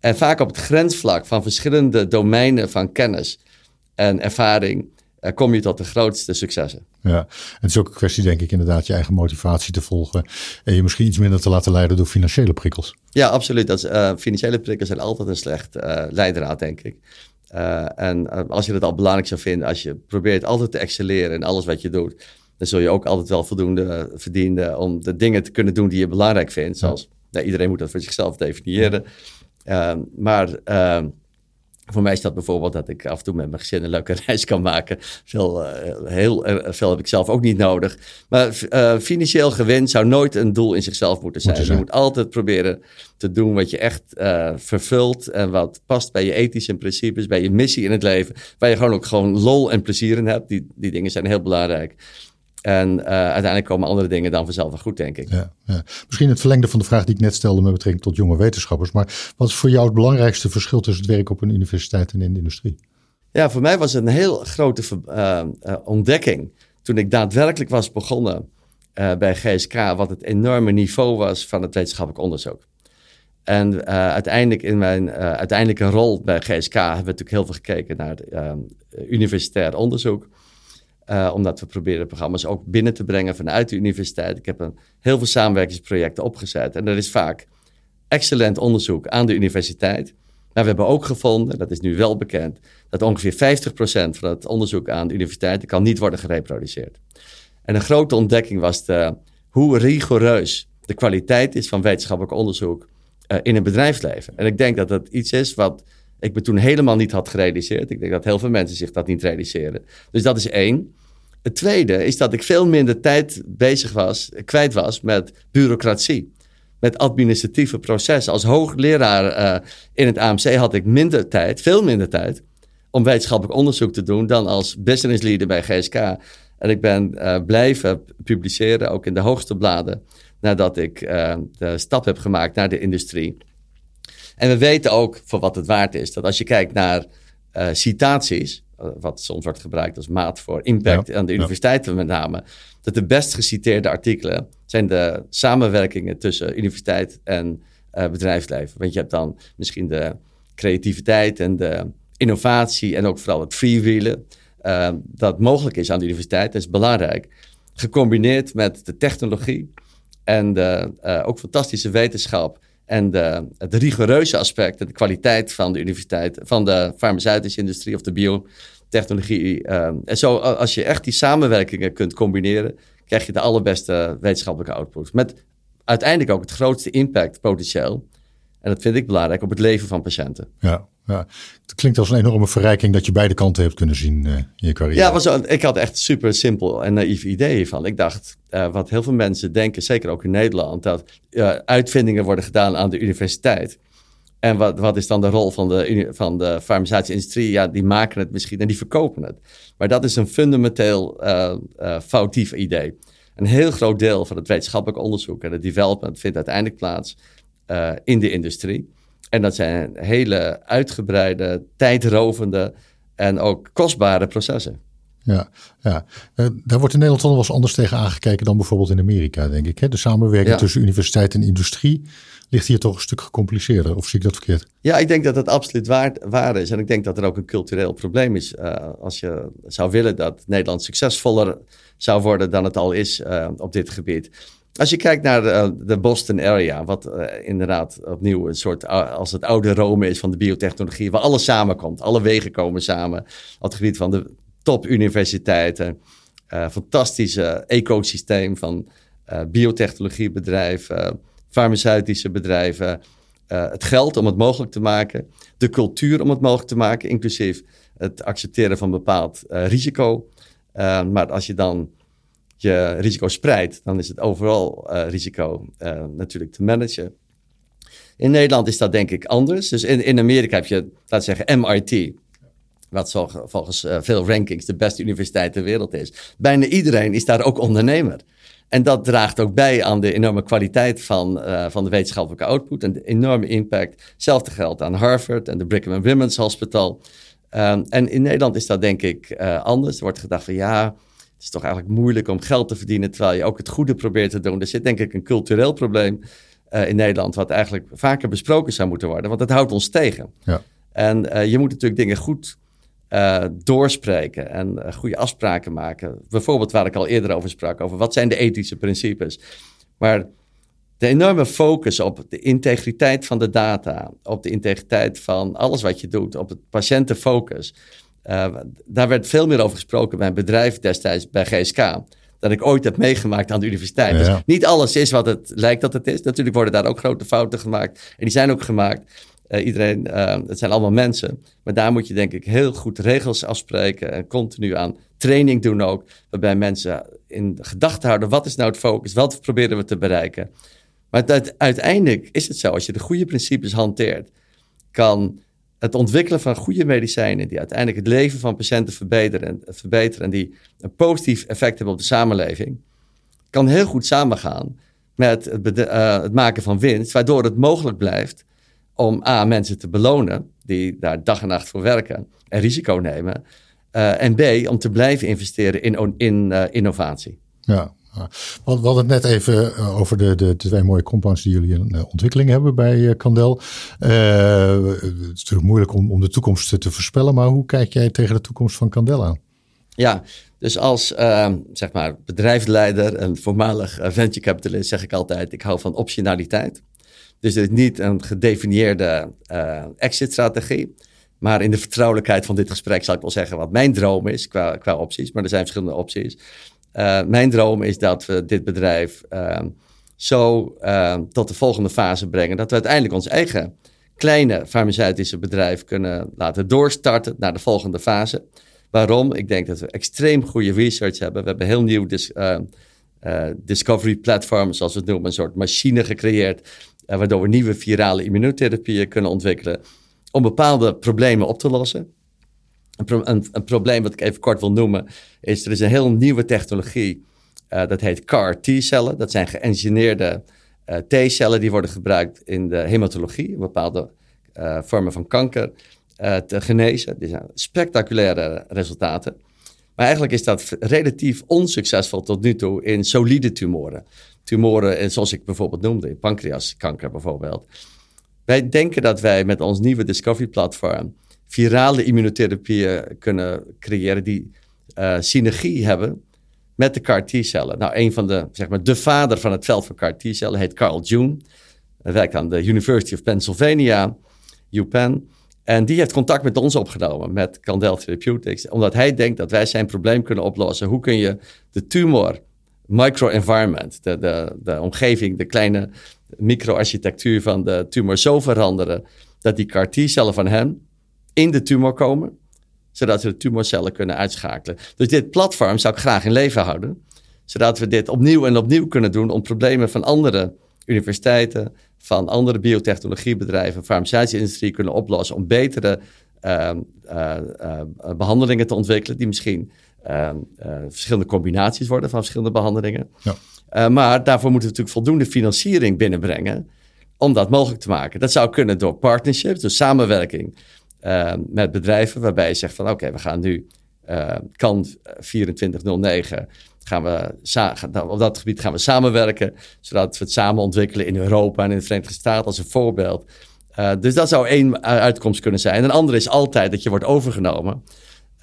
En vaak op het grensvlak van verschillende domeinen van kennis en ervaring uh, kom je tot de grootste successen. Ja, het is ook een kwestie, denk ik, inderdaad je eigen motivatie te volgen. En je misschien iets minder te laten leiden door financiële prikkels. Ja, absoluut. Dat is, uh, financiële prikkels zijn altijd een slecht uh, leidraad, denk ik. en als je het al belangrijk zou vinden, als je probeert altijd te excelleren in alles wat je doet, dan zul je ook altijd wel voldoende verdienen om de dingen te kunnen doen die je belangrijk vindt. Zoals, nou, iedereen moet dat voor zichzelf definiëren. Uh, maar uh, voor mij is dat bijvoorbeeld dat ik af en toe met mijn gezin een leuke reis kan maken. Veel, uh, heel veel heb ik zelf ook niet nodig. Maar uh, financieel gewin zou nooit een doel in zichzelf moeten zijn. Moet je, je moet altijd proberen te doen wat je echt vervult. En wat past bij je ethische principes, bij je missie in het leven. Waar je gewoon ook gewoon lol en plezier in hebt. Die, die dingen zijn heel belangrijk. En uh, uiteindelijk komen andere dingen dan vanzelf wel goed, denk ik. Ja, ja. Misschien het verlengde van de vraag die ik net stelde met betrekking tot jonge wetenschappers. Maar wat is voor jou het belangrijkste verschil tussen het werk op een universiteit en in de industrie? Ja, voor mij was het een heel grote uh, uh, ontdekking toen ik daadwerkelijk was begonnen bij GSK, wat het enorme niveau was van het wetenschappelijk onderzoek. En uiteindelijk in mijn uiteindelijke rol bij GSK hebben we natuurlijk heel veel gekeken naar universitair onderzoek. Uh, omdat we proberen programma's ook binnen te brengen vanuit de universiteit. Ik heb een, heel veel samenwerkingsprojecten opgezet. En er is vaak excellent onderzoek aan de universiteit. Maar we hebben ook gevonden, dat is nu wel bekend, dat ongeveer 50% van het onderzoek aan de universiteiten kan niet worden gereproduceerd. En een grote ontdekking was de, hoe rigoureus de kwaliteit is van wetenschappelijk onderzoek uh, in het bedrijfsleven. En ik denk dat dat iets is wat ik me toen helemaal niet had gerealiseerd. Ik denk dat heel veel mensen zich dat niet realiseren. Dus dat is één. Het tweede is dat ik veel minder tijd bezig was, kwijt was met bureaucratie. Met administratieve processen. Als hoogleraar uh, in het AMC had ik minder tijd, veel minder tijd, om wetenschappelijk onderzoek te doen dan als business leader bij GSK. En ik ben uh, blijven publiceren, ook in de hoogste bladen, nadat ik uh, de stap heb gemaakt naar de industrie. En we weten ook, voor wat het waard is, dat als je kijkt naar citaties, wat soms wordt gebruikt als maat voor impact ja, aan de universiteiten ja. met name, dat de best geciteerde artikelen zijn de samenwerkingen tussen universiteit en uh, bedrijfsleven. Want je hebt dan misschien de creativiteit en de innovatie en ook vooral het freewheelen. dat mogelijk is aan de universiteit, dat is belangrijk. Gecombineerd met de technologie En de, ook fantastische wetenschap en het rigoureuze aspect, de kwaliteit van de universiteit, van de farmaceutische industrie of de biotechnologie. en zo, als je echt die samenwerkingen kunt combineren, krijg je de allerbeste wetenschappelijke output. Met uiteindelijk ook het grootste impact potentieel. En dat vind ik belangrijk op het leven van patiënten. Ja, ja. Het klinkt als een enorme verrijking dat je beide kanten hebt kunnen zien uh, in je carrière. Ja, was, ik had echt super simpel en naïef idee van. Ik dacht, uh, wat heel veel mensen denken, zeker ook in Nederland, dat uh, uitvindingen worden gedaan aan de universiteit. En wat, wat is dan de rol van de, van de farmaceutische industrie? Ja, die maken het misschien en die verkopen het. Maar dat is een fundamenteel foutief idee. Een heel groot deel van het wetenschappelijk onderzoek en het development vindt uiteindelijk plaats in de industrie. En dat zijn hele uitgebreide, tijdrovende en ook kostbare processen. Ja, ja. Uh, daar wordt in Nederland wel eens anders tegen aangekeken dan bijvoorbeeld in Amerika, denk ik. Hè? De samenwerking tussen universiteit en industrie ligt hier toch een stuk gecompliceerder. Of zie ik dat verkeerd? Ja, ik denk dat dat absoluut waar, waar is. En ik denk dat er ook een cultureel probleem is. Uh, als je zou willen dat Nederland succesvoller zou worden dan het al is uh, op dit gebied als je kijkt naar de, de Boston area, wat uh, inderdaad opnieuw een soort als het oude Rome is van de biotechnologie, waar alles samenkomt, alle wegen komen samen op het gebied van de topuniversiteiten, uh, fantastische ecosysteem van biotechnologiebedrijven, farmaceutische bedrijven, het geld om het mogelijk te maken, de cultuur om het mogelijk te maken, inclusief het accepteren van bepaald risico. maar als je dan je risico spreidt, dan is het overal uh, risico uh, natuurlijk te managen. In Nederland is dat denk ik anders. Dus in, in Amerika heb je, laten zeggen, MIT. Wat volgens uh, veel rankings de beste universiteit ter wereld is. Bijna iedereen is daar ook ondernemer. En dat draagt ook bij aan de enorme kwaliteit van, van de wetenschappelijke output en de enorme impact. Hetzelfde geldt aan Harvard en de Brigham and Women's Hospital. Um, en in Nederland is dat denk ik anders. Er wordt gedacht van ja, het is toch eigenlijk moeilijk om geld te verdienen terwijl je ook het goede probeert te doen. Er zit denk ik een cultureel probleem uh, in Nederland wat eigenlijk vaker besproken zou moeten worden, want dat houdt ons tegen. Ja. En uh, je moet natuurlijk dingen goed uh, doorspreken en goede afspraken maken. Bijvoorbeeld waar ik al eerder over sprak, over wat zijn de ethische principes. Maar de enorme focus op de integriteit van de data, op de integriteit van alles wat je doet, op het patiëntenfocus. Uh, daar werd veel meer over gesproken bij een bedrijf destijds bij GSK. Dan ik ooit heb meegemaakt aan de universiteit. Dus niet alles is wat het lijkt dat het is. Natuurlijk worden daar ook grote fouten gemaakt. En die zijn ook gemaakt. Uh, iedereen, uh, het zijn allemaal mensen. Maar daar moet je denk ik heel goed regels afspreken. En continu aan training doen ook. Waarbij mensen in gedachten houden. Wat is nou het focus? Wat proberen we te bereiken? Maar uiteindelijk is het zo. Als je de goede principes hanteert. Kan het ontwikkelen van goede medicijnen die uiteindelijk het leven van patiënten verbeteren en, verbeteren en die een positief effect hebben op de samenleving, kan heel goed samengaan met het, uh, het maken van winst, waardoor het mogelijk blijft om A, mensen te belonen die daar dag en nacht voor werken en risico nemen, uh, en B, om te blijven investeren in, in innovatie. Ja, we hadden het net even eh, over de, de, twee mooie compounds die jullie in ontwikkeling hebben bij eh, Candel. Uh, het is natuurlijk moeilijk om, om de toekomst te voorspellen, maar hoe kijk jij tegen de toekomst van Candel aan? Ja, dus als uh, zeg maar bedrijfsleider en voormalig venture capitalist zeg ik altijd, ik hou van optionaliteit. Dus het is niet een gedefinieerde uh, exit-strategie. Maar in de vertrouwelijkheid van dit gesprek zal ik wel zeggen wat mijn droom is qua, qua opties. Maar er zijn verschillende opties. Uh, mijn droom is dat we dit bedrijf uh, zo uh, tot de volgende fase brengen. Dat we uiteindelijk ons eigen kleine farmaceutische bedrijf kunnen laten doorstarten naar de volgende fase. Waarom? Ik denk dat we extreem goede research hebben. We hebben heel nieuw dis, discovery platform, zoals we het noemen, een soort machine gecreëerd. waardoor we nieuwe virale immunotherapieën kunnen ontwikkelen. Om bepaalde problemen op te lossen. Een, probleem wat ik even kort wil noemen, is er is een heel nieuwe technologie. Uh, dat heet CAR-T-cellen. Dat zijn geëngineerde uh, T-cellen die worden gebruikt in de hematologie, bepaalde uh, vormen van kanker te genezen. Die zijn spectaculaire resultaten. Maar eigenlijk is dat relatief onsuccesvol tot nu toe in solide tumoren. Tumoren zoals ik bijvoorbeeld noemde, in pancreaskanker bijvoorbeeld. Wij denken dat wij met ons nieuwe Discovery platform virale immunotherapieën kunnen creëren die uh, synergie hebben met de CAR T-cellen. Nou, een van de, zeg maar, de vader van het veld van CAR T-cellen heet Carl June. Hij werkt aan de University of Pennsylvania, UPenn. En die heeft contact met ons opgenomen, met Candel Therapeutics, omdat hij denkt dat wij zijn probleem kunnen oplossen. Hoe kun je de tumor microenvironment, de, de, de omgeving, de kleine microarchitectuur van de tumor zo veranderen dat die CAR T-cellen van hem in de tumor komen, zodat we de tumorcellen kunnen uitschakelen. Dus dit platform zou ik graag in leven houden, zodat we dit opnieuw en opnieuw kunnen doen om problemen van andere universiteiten, van andere biotechnologiebedrijven, farmaceutische industrie kunnen oplossen om betere uh, uh, uh, behandelingen te ontwikkelen, die misschien ehm, verschillende combinaties worden van verschillende behandelingen. Ja. maar daarvoor moeten we natuurlijk voldoende financiering binnenbrengen om dat mogelijk te maken. Dat zou kunnen door partnerships, dus samenwerking met bedrijven, waarbij je zegt van oké, we gaan nu kan 2409 gaan we op dat gebied gaan we samenwerken, zodat we het samen ontwikkelen in Europa en in de Verenigde Staten als een voorbeeld. Uh, dus dat zou één uitkomst kunnen zijn. Een andere is altijd dat je wordt overgenomen.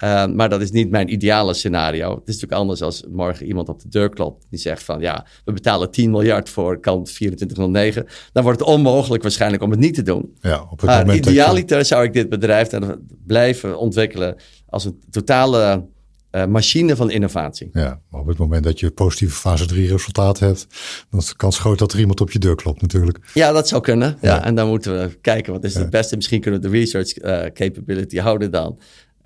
Uh, maar dat is niet mijn ideale scenario. Het is natuurlijk anders als morgen iemand op de deur klopt. Die zegt van ja, we betalen 10 miljard voor kant 2409. Dan wordt het onmogelijk waarschijnlijk om het niet te doen. Ja, op het moment idealiter je... zou ik dit bedrijf dan blijven ontwikkelen als een totale uh, machine van innovatie. Ja, maar op het moment dat je positieve fase 3 resultaat hebt, dan is de kans groot dat er iemand op je deur klopt natuurlijk. Ja, dat zou kunnen. Ja, en dan moeten we kijken wat is het beste. Misschien kunnen we de research uh, capability houden dan.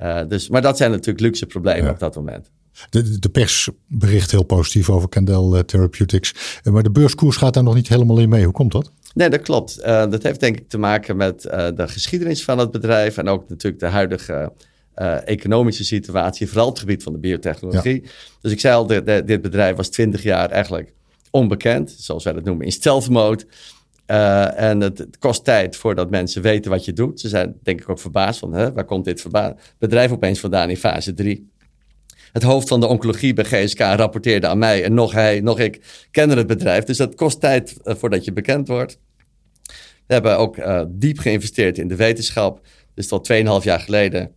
Uh, dus, maar dat zijn natuurlijk luxe problemen op dat moment. De, de pers bericht heel positief over Candel Therapeutics. Maar de beurskoers gaat daar nog niet helemaal in mee. Hoe komt dat? Nee, dat klopt. dat heeft denk ik te maken met de geschiedenis van het bedrijf en ook natuurlijk de huidige uh, economische situatie, vooral het gebied van de biotechnologie. Dus ik zei al, dit, bedrijf was 20 jaar eigenlijk onbekend, zoals wij dat noemen, in stealth mode. Uh, en het, kost tijd voordat mensen weten wat je doet. Ze zijn denk ik ook verbaasd van, hè, waar komt dit bedrijf opeens vandaan in fase 3? Het hoofd van de oncologie bij GSK rapporteerde aan mij en nog hij, nog ik kennen het bedrijf. Dus dat kost tijd uh, voordat je bekend wordt. We hebben ook diep geïnvesteerd in de wetenschap. Dus tot 2,5 jaar geleden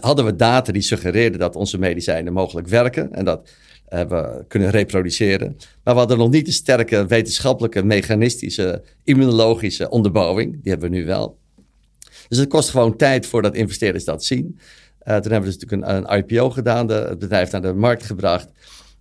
hadden we data die suggereerden dat onze medicijnen mogelijk werken en dat uh, we kunnen reproduceren. Maar we hadden nog niet de sterke wetenschappelijke, mechanistische, immunologische onderbouwing. Die hebben we nu wel. Dus het kost gewoon tijd voordat investeerders dat zien. Uh, toen hebben we dus natuurlijk een, IPO gedaan, de, het bedrijf naar de markt gebracht.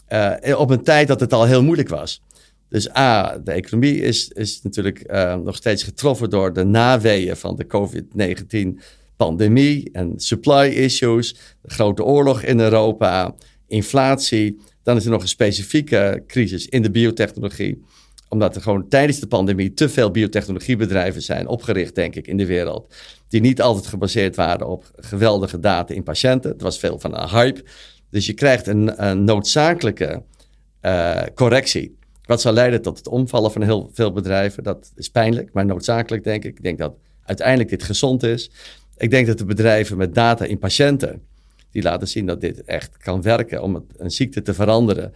Uh, op een tijd dat het al heel moeilijk was. Dus A, de economie is, is natuurlijk nog steeds getroffen door de naweeën van de COVID-19 pandemie en supply issues, de grote oorlog in Europa, inflatie. Dan is er nog een specifieke crisis in de biotechnologie omdat er gewoon tijdens de pandemie te veel biotechnologiebedrijven zijn opgericht, denk ik, in de wereld. Die niet altijd gebaseerd waren op geweldige data in patiënten. Het was veel van een hype. Dus je krijgt een, noodzakelijke uh, correctie. Wat zal leiden tot het omvallen van heel veel bedrijven. Dat is pijnlijk, maar noodzakelijk, denk ik. Ik denk dat uiteindelijk dit gezond is. Ik denk dat de bedrijven met data in patiënten, die laten zien dat dit echt kan werken om een ziekte te veranderen,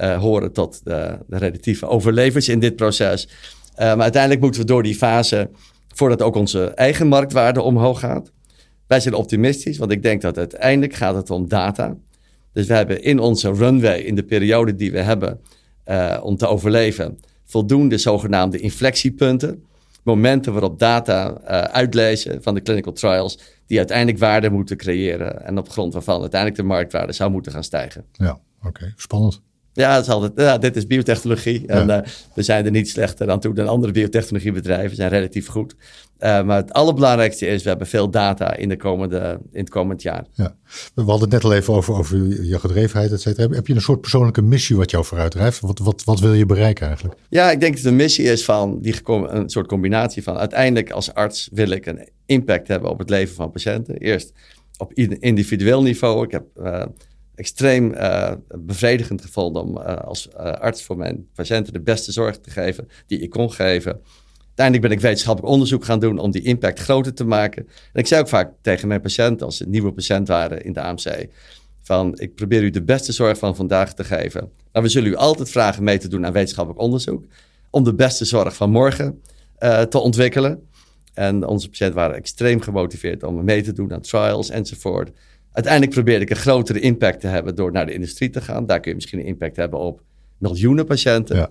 uh, horen tot de, de, relatieve overlevers in dit proces. Uh, maar uiteindelijk moeten we door die fase, voordat ook onze eigen marktwaarde omhoog gaat. Wij zijn optimistisch, want ik denk dat uiteindelijk gaat het om data. Dus we hebben in onze runway, in de periode die we hebben uh, om te overleven, voldoende zogenaamde inflectiepunten momenten waarop data uh, uitlezen van de clinical trials, die uiteindelijk waarde moeten creëren en op grond waarvan uiteindelijk de marktwaarde zou moeten gaan stijgen. Ja, oké, spannend. Ja, is altijd, ja, dit is biotechnologie. En uh, we zijn er niet slechter aan toe dan andere biotechnologiebedrijven. We zijn relatief goed. Uh, maar het allerbelangrijkste is, we hebben veel data in, de komende, in het komend jaar. Ja. We hadden het net al even over, over je gedrevenheid, et cetera. Heb je een soort persoonlijke missie wat jou vooruitdrijft? Wat, wat, wat wil je bereiken eigenlijk? Ja, ik denk dat de missie is van die, een soort combinatie van... uiteindelijk als arts wil ik een impact hebben op het leven van patiënten. Eerst op individueel niveau. Ik heb... Uh, extreem uh, bevredigend gevonden om als arts voor mijn patiënten de beste zorg te geven die ik kon geven. Uiteindelijk ben ik wetenschappelijk onderzoek gaan doen om die impact groter te maken. En ik zei ook vaak tegen mijn patiënten, als ze nieuwe patiënt waren in de AMC, van ik probeer u de beste zorg van vandaag te geven. Maar we zullen u altijd vragen mee te doen aan wetenschappelijk onderzoek, om de beste zorg van morgen te ontwikkelen. En onze patiënten waren extreem gemotiveerd om mee te doen aan trials enzovoort. uiteindelijk probeerde ik een grotere impact te hebben door naar de industrie te gaan. Daar kun je misschien een impact hebben op miljoenen patiënten. Ja.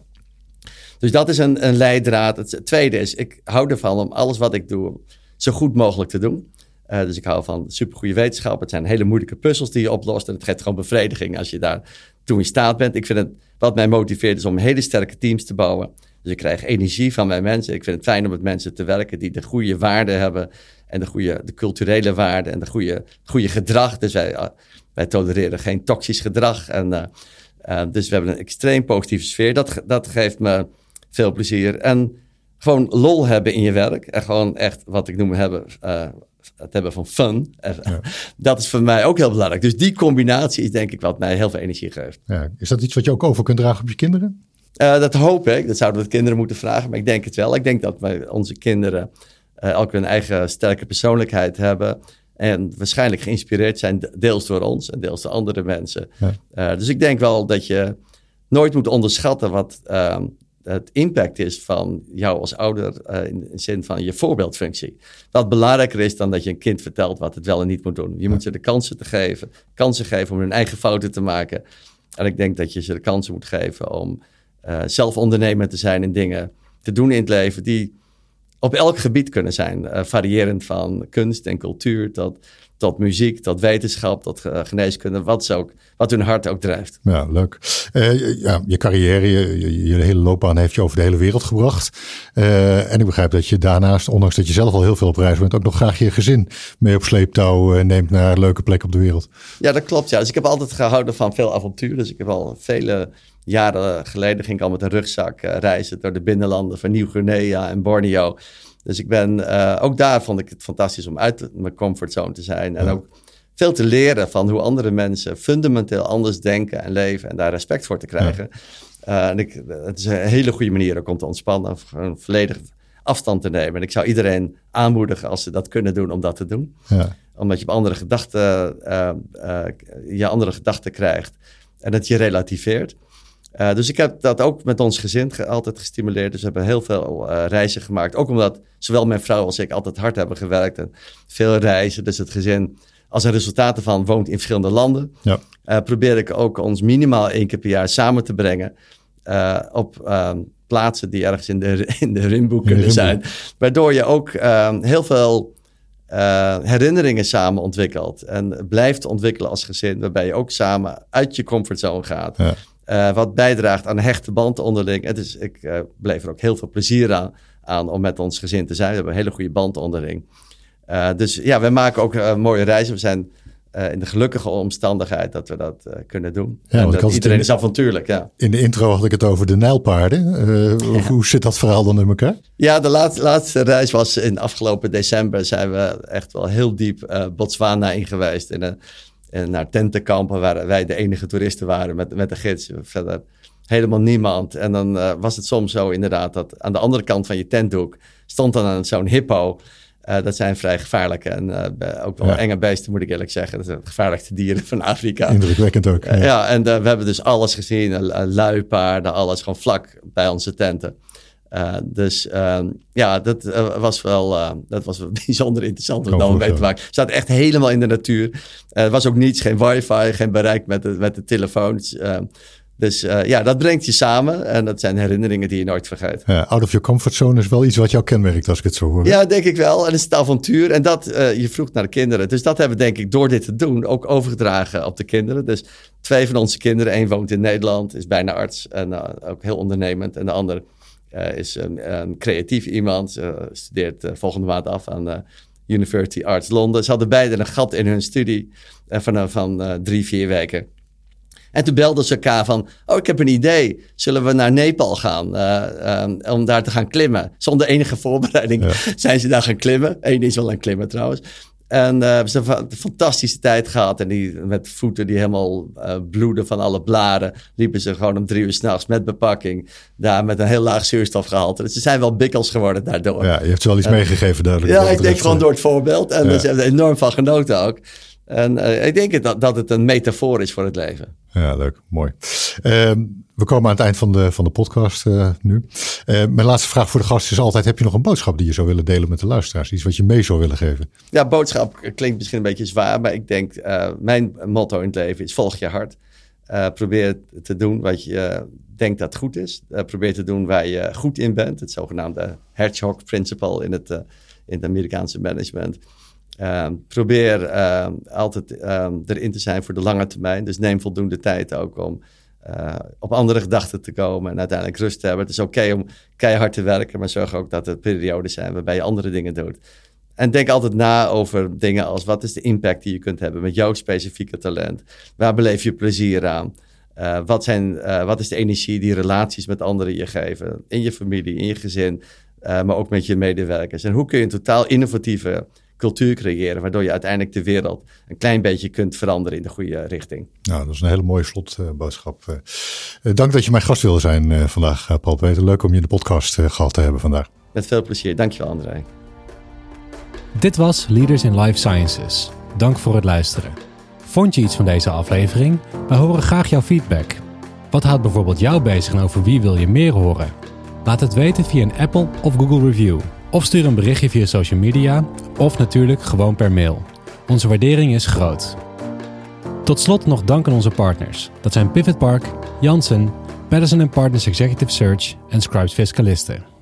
Dus dat is een, een leidraad. Het tweede is, ik hou ervan om alles wat ik doe zo goed mogelijk te doen. Uh, dus ik hou van supergoeie wetenschap. Het zijn hele moeilijke puzzels die je oplost. En het geeft gewoon bevrediging als je daar toe in staat bent. Ik vind het, wat mij motiveert is om hele sterke teams te bouwen. Dus ik krijg energie van mijn mensen. Ik vind het fijn om met mensen te werken die de goede waarden hebben. En de, goede, de culturele waarden en de goede, goede gedrag. Dus wij, uh, wij tolereren geen toxisch gedrag. En, uh, dus we hebben een extreem positieve sfeer. Dat, dat geeft me veel plezier. En gewoon lol hebben in je werk. En gewoon echt wat ik noem hebben, uh, het hebben van fun. Dat is voor mij ook heel belangrijk. Dus die combinatie is denk ik wat mij heel veel energie geeft. Ja. Is dat iets wat je ook over kunt dragen op je kinderen? Uh, dat hoop ik. Dat zouden we de kinderen moeten vragen. Maar ik denk het wel. Ik denk dat wij, onze kinderen uh, elk hun eigen sterke persoonlijkheid hebben. En waarschijnlijk geïnspireerd zijn deels door ons en deels door andere mensen. Ja. dus ik denk wel dat je nooit moet onderschatten wat ehm, het impact is van jou als ouder uh, in de zin van je voorbeeldfunctie. Wat belangrijker is dan dat je een kind vertelt wat het wel en niet moet doen. Je moet ze de kansen te geven, kansen geven om hun eigen fouten te maken. En ik denk dat je ze de kansen moet geven om uh, zelf ondernemer te zijn en dingen te doen in het leven die op elk gebied kunnen zijn. Uh, variërend van kunst en cultuur tot tot muziek, tot wetenschap, tot geneeskunde, wat, ook, wat hun hart ook drijft. Ja, leuk. Uh, ja, je carrière, je, je, hele loopbaan heeft je over de hele wereld gebracht. En ik begrijp dat je daarnaast, ondanks dat je zelf al heel veel op reis bent, ook nog graag je gezin mee op sleeptouw neemt naar leuke plekken op de wereld. Ja, dat klopt. Ja. Dus ik heb altijd gehouden van veel avontuur. Dus ik heb al vele jaren geleden ging ik al met een rugzak reizen door de binnenlanden van Nieuw-Guinea en Borneo. Dus ik ben, uh, ook daar vond ik het fantastisch om uit mijn comfortzone te zijn. En ook veel te leren van hoe andere mensen fundamenteel anders denken en leven. En daar respect voor te krijgen. Uh, en ik, het is een hele goede manier ook om te ontspannen. Gewoon volledig afstand te nemen. En ik zou iedereen aanmoedigen als ze dat kunnen doen, om dat te doen. Ja. Omdat je op andere gedachten, uh, je andere gedachten krijgt. En dat je relativeert. Uh, dus ik heb dat ook met ons gezin ge altijd gestimuleerd. Dus we hebben heel veel uh, reizen gemaakt. Ook omdat zowel mijn vrouw als ik altijd hard hebben gewerkt. En veel reizen. Dus het gezin, als een resultaat ervan, woont in verschillende landen. Ja. Uh, probeer ik ook ons minimaal één keer per jaar samen te brengen. op ehm, plaatsen die ergens in de, in de rimboek kunnen zijn. Waardoor je ook ehm, heel veel herinneringen samen ontwikkelt. En blijft ontwikkelen als gezin. Waarbij je ook samen uit je comfortzone gaat. Ja. Uh, wat bijdraagt aan een hechte band onderling. Het is, ik uh, beleef er ook heel veel plezier aan, aan om met ons gezin te zijn. We hebben een hele goede band onderling. Uh, dus ja, we maken ook mooie reizen. We zijn in de gelukkige omstandigheid dat we dat kunnen doen. Ja, en dat iedereen is avontuurlijk, ja. In de intro had ik het over de Nijlpaarden. Ja. Hoe zit dat verhaal dan in elkaar? Ja, de laatste, laatste reis was in afgelopen december. Zijn we echt wel heel diep Botswana ingeweest. In een en naar tentenkampen waar wij de enige toeristen waren met, met de gids. Verder helemaal niemand. En dan uh, was het soms zo inderdaad dat aan de andere kant van je tentdoek stond dan zo'n hippo. Uh, dat zijn vrij gevaarlijke en uh, ook wel ja. enge beesten, moet ik eerlijk zeggen. Dat zijn de gevaarlijkste dieren van Afrika. Indrukwekkend ook. Ja, ja en we hebben dus alles gezien. luipaarden, alles gewoon vlak bij onze tenten. Uh, dus uh, ja, dat uh, was wel dat was bijzonder interessant om dan mee te maken. Het staat echt helemaal in de natuur. er was ook niets, geen wifi, geen bereik met de, met de telefoons. dus ja, dat brengt je samen en dat zijn herinneringen die je nooit vergeet. Ja, out of your comfort zone is wel iets wat jou kenmerkt als ik het zo hoor. Ja, denk ik wel. En het is het avontuur. En dat, je vroeg naar de kinderen. Dus dat hebben we denk ik door dit te doen ook overgedragen op de kinderen. Dus twee van onze kinderen, één woont in Nederland, is bijna arts en ook heel ondernemend. En de andere uh, is een, een, creatief iemand, uh, studeert uh, volgende maand af aan University Arts Londen. Ze hadden beide een gat in hun studie van, van drie, vier weken. En toen belden ze elkaar van, oh, ik heb een idee. Zullen we naar Nepal gaan um, om daar te gaan klimmen? Zonder enige voorbereiding zijn ze daar gaan klimmen. Eén is wel een klimmer trouwens. En uh, hebben ze een fantastische tijd gehad. En die, met voeten die helemaal uh, bloeden van alle blaren. liepen ze gewoon om drie uur s'nachts met bepakking. Daar met een heel laag zuurstofgehalte. Dus ze zijn wel bikkels geworden daardoor. Ja, je hebt ze wel iets meegegeven duidelijk. Ja, ik denk gewoon door het voorbeeld. En ja. ze hebben er enorm van genoten ook. En uh, ik denk dat, dat het een metafoor is voor het leven. Ja, leuk. Mooi. Ehm, we komen aan het eind van de, van de podcast uh, nu. Uh, mijn laatste vraag voor de gast is altijd: heb je nog een boodschap die je zou willen delen met de luisteraars? Iets wat je mee zou willen geven? Ja, boodschap klinkt misschien een beetje zwaar, maar ik denk: uh, mijn motto in het leven is: volg je hart. probeer te doen wat je denkt dat goed is. probeer te doen waar je goed in bent. Het zogenaamde Hedgehog Principle in het, in het Amerikaanse management. Ehm, probeer ehm, altijd ehm, erin te zijn voor de lange termijn. Dus neem voldoende tijd ook om uh, op andere gedachten te komen en uiteindelijk rust te hebben. Het is oké om keihard te werken, maar zorg ook dat er perioden zijn waarbij je andere dingen doet. En denk altijd na over dingen als wat is de impact die je kunt hebben met jouw specifieke talent? Waar beleef je plezier aan? Uh, wat, zijn, uh, wat is de energie die relaties met anderen je geven? In je familie, in je gezin, maar ook met je medewerkers. En hoe kun je een totaal innovatieve cultuur creëren, waardoor je uiteindelijk de wereld een klein beetje kunt veranderen in de goede richting. Nou, dat is een hele mooie slotboodschap. Uh, dank dat je mijn gast wilde zijn uh, vandaag, Paul Peter. Leuk om je in de podcast gehad te hebben vandaag. Met veel plezier. Dankjewel, André. Dit was Leaders in Life Sciences. Dank voor het luisteren. Vond je iets van deze aflevering? We horen graag jouw feedback. Wat houdt bijvoorbeeld jou bezig en over wie wil je meer horen? Laat het weten via een Apple of Google review. Of stuur een berichtje via social media of natuurlijk gewoon per mail. Onze waardering is groot. Tot slot nog dank aan onze partners. Dat zijn Pivot Park, Janssen, Patterson Partners Executive Search en Scribes Fiscalisten.